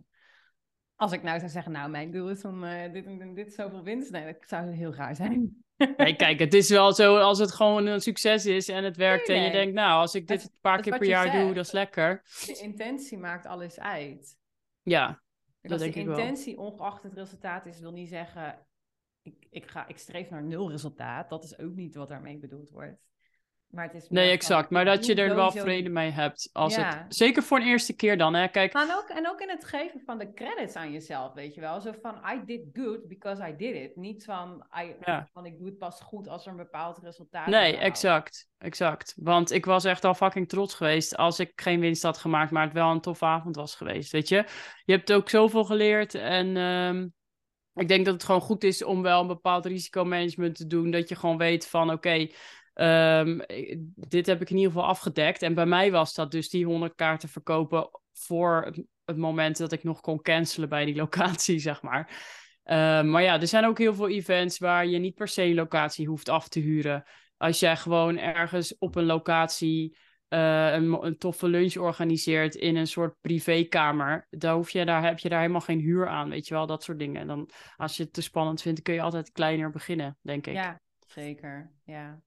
als ik nou zou zeggen, nou, mijn doel is om eh, dit en dit, dit zoveel winst. Nee, dat zou heel raar zijn. Nee, kijk, het is wel zo als het gewoon een succes is en het werkt Nee, en je denkt, nou, als ik dit een paar keer per jaar doe, dat is lekker. De intentie maakt alles uit. Ja, Dat als denk de ik wel. intentie ongeacht het resultaat is, wil niet zeggen, ik, ik, ga, ik streef naar nul resultaat. Dat is ook niet wat daarmee bedoeld wordt. Maar het is nee, van, exact. Maar dat je er wel vrede mee hebt. Als Ja. het, zeker voor een eerste keer dan, hè. Kijk, Maar ook, en ook in het geven van de credits aan jezelf, weet je wel. Zo van, I did good because I did it. Niet van, I, Ja. van ik doe het pas goed als er een bepaald resultaat nee, is behaald. exact. Exact. Want ik was echt al fucking trots geweest als ik geen winst had gemaakt, maar het wel een toffe avond was geweest, weet je. Je hebt ook zoveel geleerd en... ehm, ik denk dat het gewoon goed is om wel een bepaald risicomanagement te doen. Dat je gewoon weet van oké, ik- dit heb ik in ieder geval afgedekt. En bij mij was dat dus die 100 kaarten verkopen voor het, moment dat ik nog kon cancelen bij die locatie, zeg maar. Uh, maar ja, er zijn ook heel veel events waar je niet per se een locatie hoeft af te huren. Als jij gewoon ergens op een locatie uh, een, een, toffe lunch organiseert in een soort privékamer, dan hoef je, daar heb je daar helemaal geen huur aan, weet je wel, dat soort dingen. En dan, als je het te spannend vindt, kun je altijd kleiner beginnen, denk ik. Ja, zeker, ja.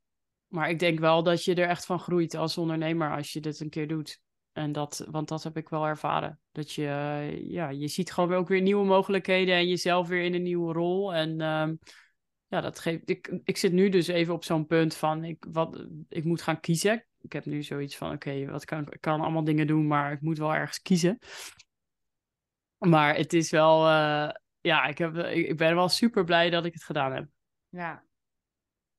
Maar ik denk wel dat je er echt van groeit als ondernemer als je dit een keer doet. En dat, want dat heb ik wel ervaren. Dat je, ja, je ziet gewoon ook weer nieuwe mogelijkheden en jezelf weer in een nieuwe rol. En um, ja, dat geeft. Ik, ik zit nu dus even op zo'n punt van ik, wat, ik moet gaan kiezen. Ik heb nu zoiets van: oké, wat kan ik kan allemaal dingen doen, maar ik moet wel ergens kiezen. Maar het is wel, uh, ja, ik, heb, ik, ik ben wel super blij dat ik het gedaan heb. Ja.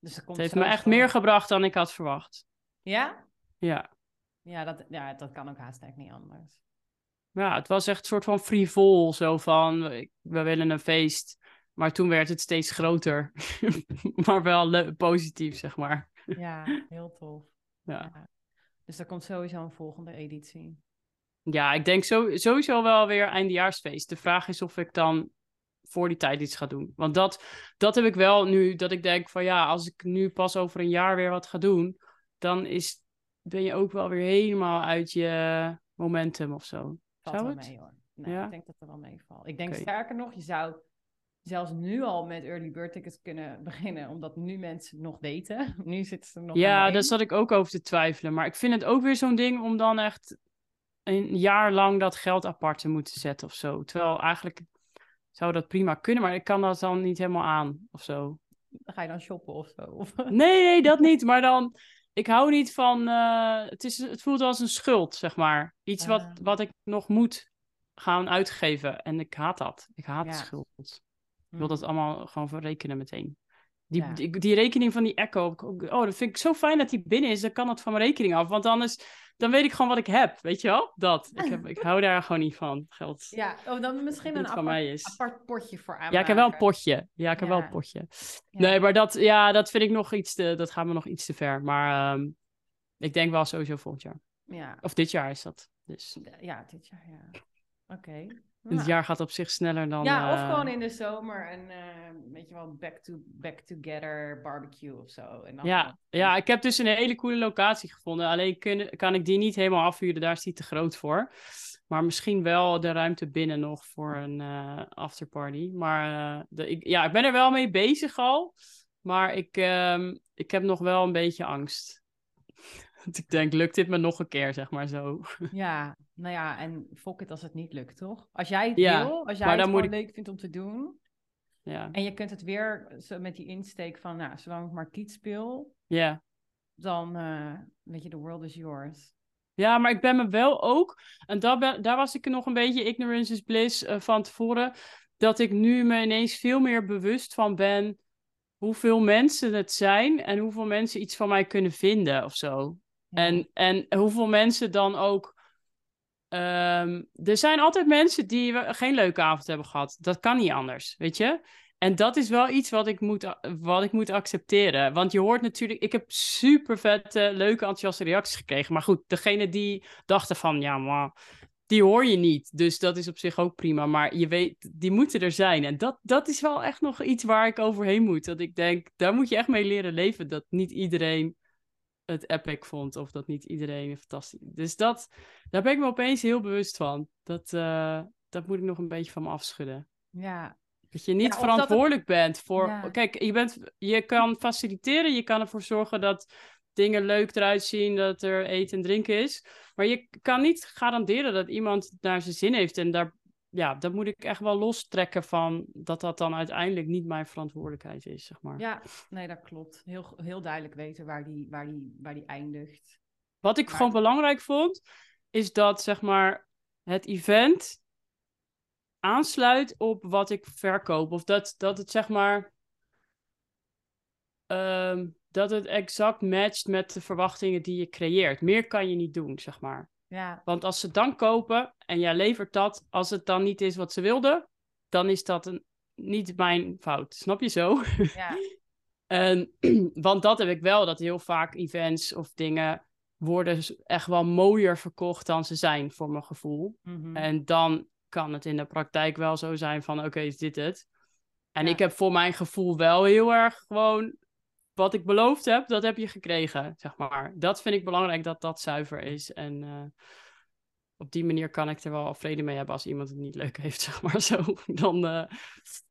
Dus het heeft me echt van... meer gebracht dan ik had verwacht. Ja? Ja. Ja, dat, ja, dat kan ook haast niet anders. Ja, het was echt een soort van frivol. Zo van, we willen een feest. Maar toen werd het steeds groter. maar wel positief, zeg maar. ja, heel tof. Ja. ja. Dus er komt sowieso een volgende editie. Ja, ik denk zo, sowieso wel weer eindejaarsfeest. De vraag is of ik dan voor die tijd iets ga doen. Want dat, dat heb ik wel nu, dat ik denk van ja, als ik nu pas over een jaar weer wat ga doen, dan is, ben je ook wel weer helemaal uit je momentum of zo. Valt zou wel het? mee hoor. Nee, ja? ik denk dat er wel meevalt. Ik denk sterker nog, je zou zelfs nu al met early bird tickets kunnen beginnen, omdat nu mensen nog weten. Nu zitten ze nog. Ja, daar zat ik ook over te twijfelen. Maar ik vind het ook weer zo'n ding om dan echt een jaar lang dat geld apart te moeten zetten of zo. Terwijl eigenlijk zou dat prima kunnen, maar ik kan dat dan niet helemaal aan of zo. Ga je dan shoppen of zo? Of... Nee, nee, dat niet. Maar dan, ik hou niet van, uh, het, is, het voelt als een schuld, zeg maar. Iets wat, ah. wat ik nog moet gaan uitgeven. En ik haat dat. Ik haat ja. schuld. Ik wil dat mm. allemaal gewoon verrekenen meteen. Die, die, die, rekening van die Echo, oh, dat vind ik zo fijn dat die binnen is. Dan kan dat van mijn rekening af. Want anders dan weet ik gewoon wat ik heb, weet je wel? Dat. Ik, heb, ik hou daar gewoon niet van, geld. Ja, oh, dan misschien een apart, apart, potje voor aanmaken. Ja, ik heb wel een potje. Ja, ik heb wel een potje. Nee, maar dat, ja, dat vind ik nog iets te, dat gaat me nog iets te ver. Maar um, ik denk wel sowieso volgend jaar. Ja. Of dit jaar is dat. Dus. Ja, dit jaar, ja. Oké. Het jaar gaat op zich sneller dan. Ja, of uh... gewoon in de zomer een, uh, weet je wel, back, to, back together barbecue of zo. En dan ja, ja, ik heb dus een hele coole locatie gevonden. Alleen kun, kan ik die niet helemaal afhuren, daar is die te groot voor. Maar misschien wel de ruimte binnen nog voor een uh, afterparty. Maar de, ik, ja, ik ben er wel mee bezig al. Maar ik, um, ik heb nog wel een beetje angst. ik denk, lukt dit me nog een keer, zeg maar zo. Ja, nou ja, en fuck it als het niet lukt, toch? Als jij het wil, als jij het gewoon ik... leuk vindt om te doen. Ja. En je kunt het weer zo met die insteek van, nou, zolang ik maar kiet speel. Ja. Dan, uh, weet je, the world is yours. Ja, maar ik ben me wel ook, en daar, ben, daar was ik nog een beetje ignorance is bliss uh, van tevoren, dat ik nu me ineens veel meer bewust van ben hoeveel mensen het zijn en hoeveel mensen iets van mij kunnen vinden of zo. En, en hoeveel mensen dan ook. Um, er zijn altijd mensen die geen leuke avond hebben gehad. Dat kan niet anders, weet je? En dat is wel iets wat ik moet, wat ik moet accepteren. Want je hoort natuurlijk, ik heb super vette, leuke, enthousiaste reacties gekregen. Maar goed, degene die dachten van, ja, maar die hoor je niet. Dus dat is op zich ook prima. Maar je weet, die moeten er zijn. En dat, dat is wel echt nog iets waar ik overheen moet. Dat ik denk, daar moet je echt mee leren leven. Dat niet iedereen het epic vond. Of dat niet iedereen fantastisch. Dus dat, daar ben ik me opeens heel bewust van. Dat, uh, dat moet ik nog een beetje van me afschudden. Ja. Dat je niet verantwoordelijk bent voor. Kijk, je, bent, je kan faciliteren, je kan ervoor zorgen dat dingen leuk eruit zien, dat er eten en drinken is. Maar je kan niet garanderen dat iemand naar zijn zin heeft en daar ja, dat moet ik echt wel lostrekken van dat dat dan uiteindelijk niet mijn verantwoordelijkheid is, zeg maar. Ja, nee, dat klopt. Heel, heel duidelijk weten waar die, waar die, waar die eindigt. Wat ik gewoon belangrijk vond, is dat, zeg maar, het event aansluit op wat ik verkoop. Of dat, dat het, zeg maar, um, dat het exact matcht met de verwachtingen die je creëert. Meer kan je niet doen, zeg maar. Ja. Want als ze dan kopen en jij levert dat, als het dan niet is wat ze wilden, dan is dat een, niet mijn fout. Snap je zo? Ja. en, want dat heb ik wel, dat heel vaak events of dingen worden echt wel mooier verkocht dan ze zijn, voor mijn gevoel. Mhm. En dan kan het in de praktijk wel zo zijn van, oké, is dit het? En Ja. ik heb voor mijn gevoel wel heel erg gewoon wat ik beloofd heb, dat heb je gekregen, zeg maar. Dat vind ik belangrijk dat dat zuiver is. En eh, op die manier kan ik er wel vrede mee hebben als iemand het niet leuk heeft, zeg maar zo. Dan eh,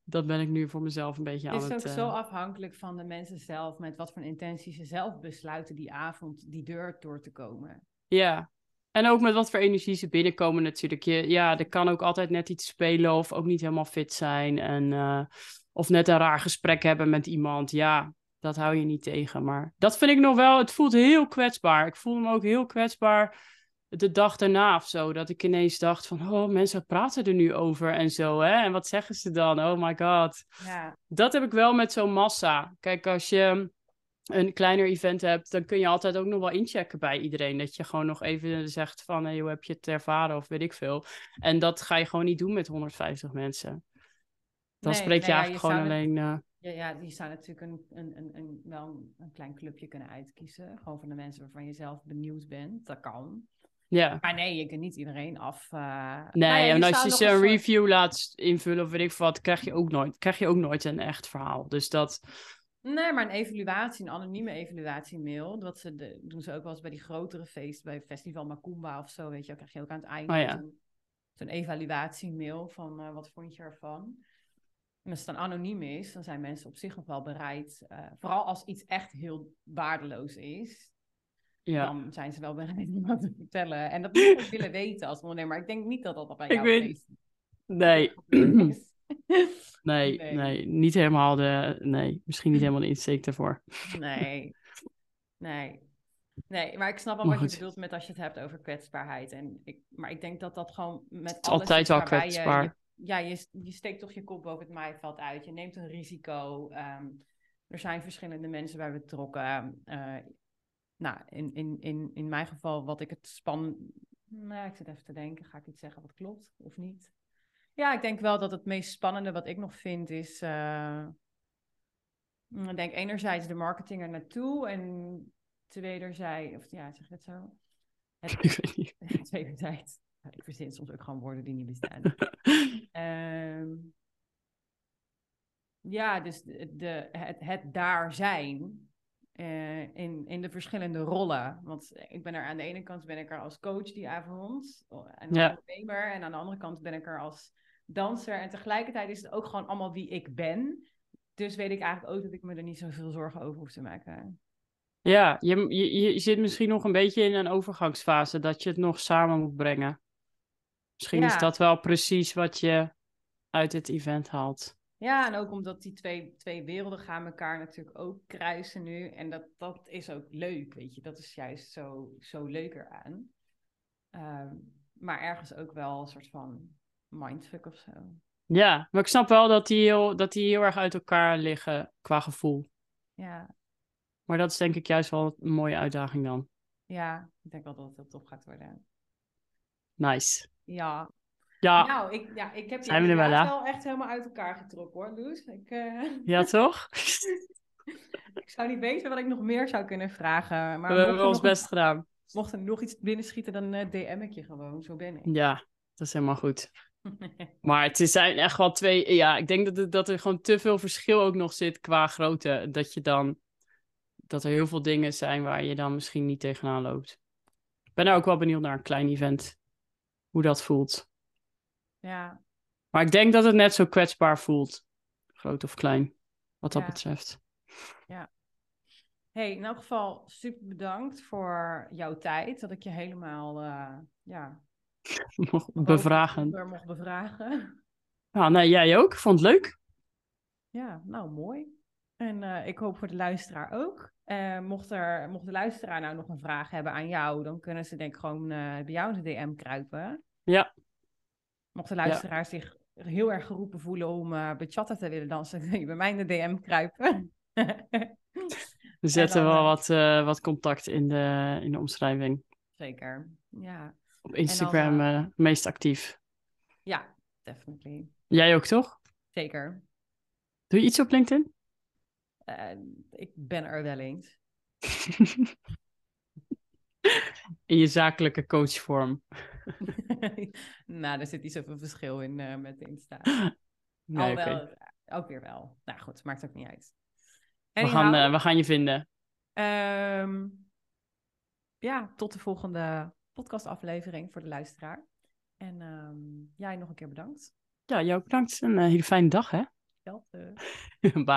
dat ben ik nu voor mezelf een beetje aan Het is het... ook eh, zo afhankelijk van de mensen zelf, met wat voor intentie ze zelf besluiten die avond die deur door te komen. Ja. En ook met wat voor energie ze binnenkomen natuurlijk. Je, ja, er kan ook altijd net iets spelen of ook niet helemaal fit zijn. En, eh, of net een raar gesprek hebben met iemand. Ja, dat hou je niet tegen. Maar dat vind ik nog wel, het voelt heel kwetsbaar. Ik voel me ook heel kwetsbaar de dag daarna of zo. Dat ik ineens dacht van, oh, mensen praten er nu over en zo. Hè? En wat zeggen ze dan? Oh my god. Ja, Dat heb ik wel met zo'n massa. Kijk, als je een kleiner event hebt, dan kun je altijd ook nog wel inchecken bij iedereen. Dat je gewoon nog even zegt van, hey, hoe heb je het ervaren of weet ik veel. En dat ga je gewoon niet doen met 150 mensen. Dan Nee, spreek je nou ja, eigenlijk je gewoon alleen... eh, ja, ja die zou natuurlijk een, een, een, een, wel een, klein clubje kunnen uitkiezen. Gewoon van de mensen waarvan je zelf benieuwd bent. Dat kan. ja. Maar nee, je kunt niet iedereen af. eh, Nee, nou ja, en als je ze een soort- review laat invullen of weet ik wat, krijg je ook nooit, krijg je ook nooit een echt verhaal. Dus dat... Nee, maar een evaluatie, een anonieme evaluatiemail. Dat ze de, doen ze ook wel eens bij die grotere feesten, bij Festival Macumba of zo, weet je. Dan krijg je ook aan het einde Oh ja. zo'n zo'n evaluatiemail van eh, wat vond je ervan. En als het dan anoniem is, dan zijn mensen op zich nog wel bereid. eh, vooral als iets echt heel waardeloos is, Ja. dan zijn ze wel bereid om dat te vertellen. En dat moet je ook willen weten als ondernemer. Maar ik denk niet dat dat bij Ik jouw weet- Nee. is. Nee, Nee. nee, niet helemaal de... Nee, misschien niet helemaal de insteek daarvoor. Nee. Nee. Nee, maar ik snap Maar wat je bedoelt met als je het hebt over kwetsbaarheid. En ik, maar ik denk dat dat gewoon met is alles altijd je- kwetsbaar. Je, ja, je, je steekt toch je kop boven het maaiveld uit. Je neemt een risico. ehm, er zijn verschillende mensen bij betrokken. Eh, nou, in, in, in, in mijn geval, wat ik het span... Nou, ik zit even te denken, ga ik iets zeggen wat klopt of niet? Ja, ik denk wel dat het meest spannende wat ik nog vind is... eh, Ik denk enerzijds de marketing er naartoe en tweederzijds, of ja, zeg ik het zo? Ik weet niet. Het, tweederzijds, ik verzin soms ook gewoon woorden die niet bestaan. Ehm, ja, dus de, de- het, het daar zijn eh, in, in de verschillende rollen. Want ik ben er aan de ene kant ben ik er als coach die avond oh, en als Ja. ondernemer. En aan de andere kant ben ik er als danser. En tegelijkertijd is het ook gewoon allemaal wie ik ben. Dus weet ik eigenlijk ook dat ik me er niet zoveel zorgen over hoef te maken. Ja, je, je, je zit misschien nog een beetje in een overgangsfase dat je het nog samen moet brengen. Misschien is dat wel precies wat je uit het event haalt. Ja, en ook omdat die twee, twee werelden gaan elkaar natuurlijk ook kruisen nu. En dat, dat is ook leuk, weet je. Dat is juist zo, zo leuker aan. Ehm, maar ergens ook wel een soort van mindfuck of zo. Ja, maar ik snap wel dat die heel, dat die heel erg uit elkaar liggen qua gevoel. Ja, Maar dat is denk ik juist wel een mooie uitdaging dan. ja, ik denk wel dat het heel tof gaat worden. Nice. Ja, Ja, nou, ik, ja, ik heb je Zijn we er wel, echt helemaal uit elkaar getrokken hoor, Loes. Ik, eh, ja toch? ik zou niet weten wat ik nog meer zou kunnen vragen. Maar We hebben er ons best gedaan. mocht er nog iets binnenschieten, dan eh, DM ik je gewoon. Zo ben ik. Ja, dat is helemaal goed. Maar het zijn echt wel twee. Ja, ik denk dat, het- dat er gewoon te veel verschil ook nog zit qua grootte. Dat je dan. Dat er heel veel dingen zijn waar je dan misschien niet tegenaan loopt. Ik ben er ook wel benieuwd naar een klein event. Hoe dat voelt. ja, Maar ik denk dat het net zo kwetsbaar voelt. Groot of klein. Wat dat Ja. betreft. Hey, in elk geval super bedankt voor jouw tijd. Dat ik je helemaal eh, ja, boven bevragen. mocht bevragen. Nou, nee, jij ook. Vond het leuk. Ja, nou mooi. En eh, ik hoop voor de luisteraar ook. Eh, mocht, er, mocht de luisteraar nou nog een vraag hebben aan jou, dan kunnen ze denk ik gewoon eh, bij jou in de DM kruipen. Ja. Mocht de luisteraar zich heel erg geroepen voelen om eh bachata te willen dansen, kun je bij mij in de DM kruipen. We zetten dan, wel wat, wat contact in de, in de omschrijving. Zeker. Ja, Op Instagram meest actief. ja, definitely. Jij ook, toch? Zeker. Doe je iets op LinkedIn? Ik ben er wel eens. In je zakelijke coachvorm. nou, er zit niet zoveel verschil in eh, met Insta. Nee, Alhoewel. Ook weer wel. Nou goed, maakt ook niet uit. We gaan, eh, we gaan je vinden. ehm, ja, tot de volgende podcastaflevering voor de luisteraar. En ehm, jij nog een keer bedankt. Ja, jou ook bedankt. Een eh, hele fijne dag, hè? Hetzelfde. Bye.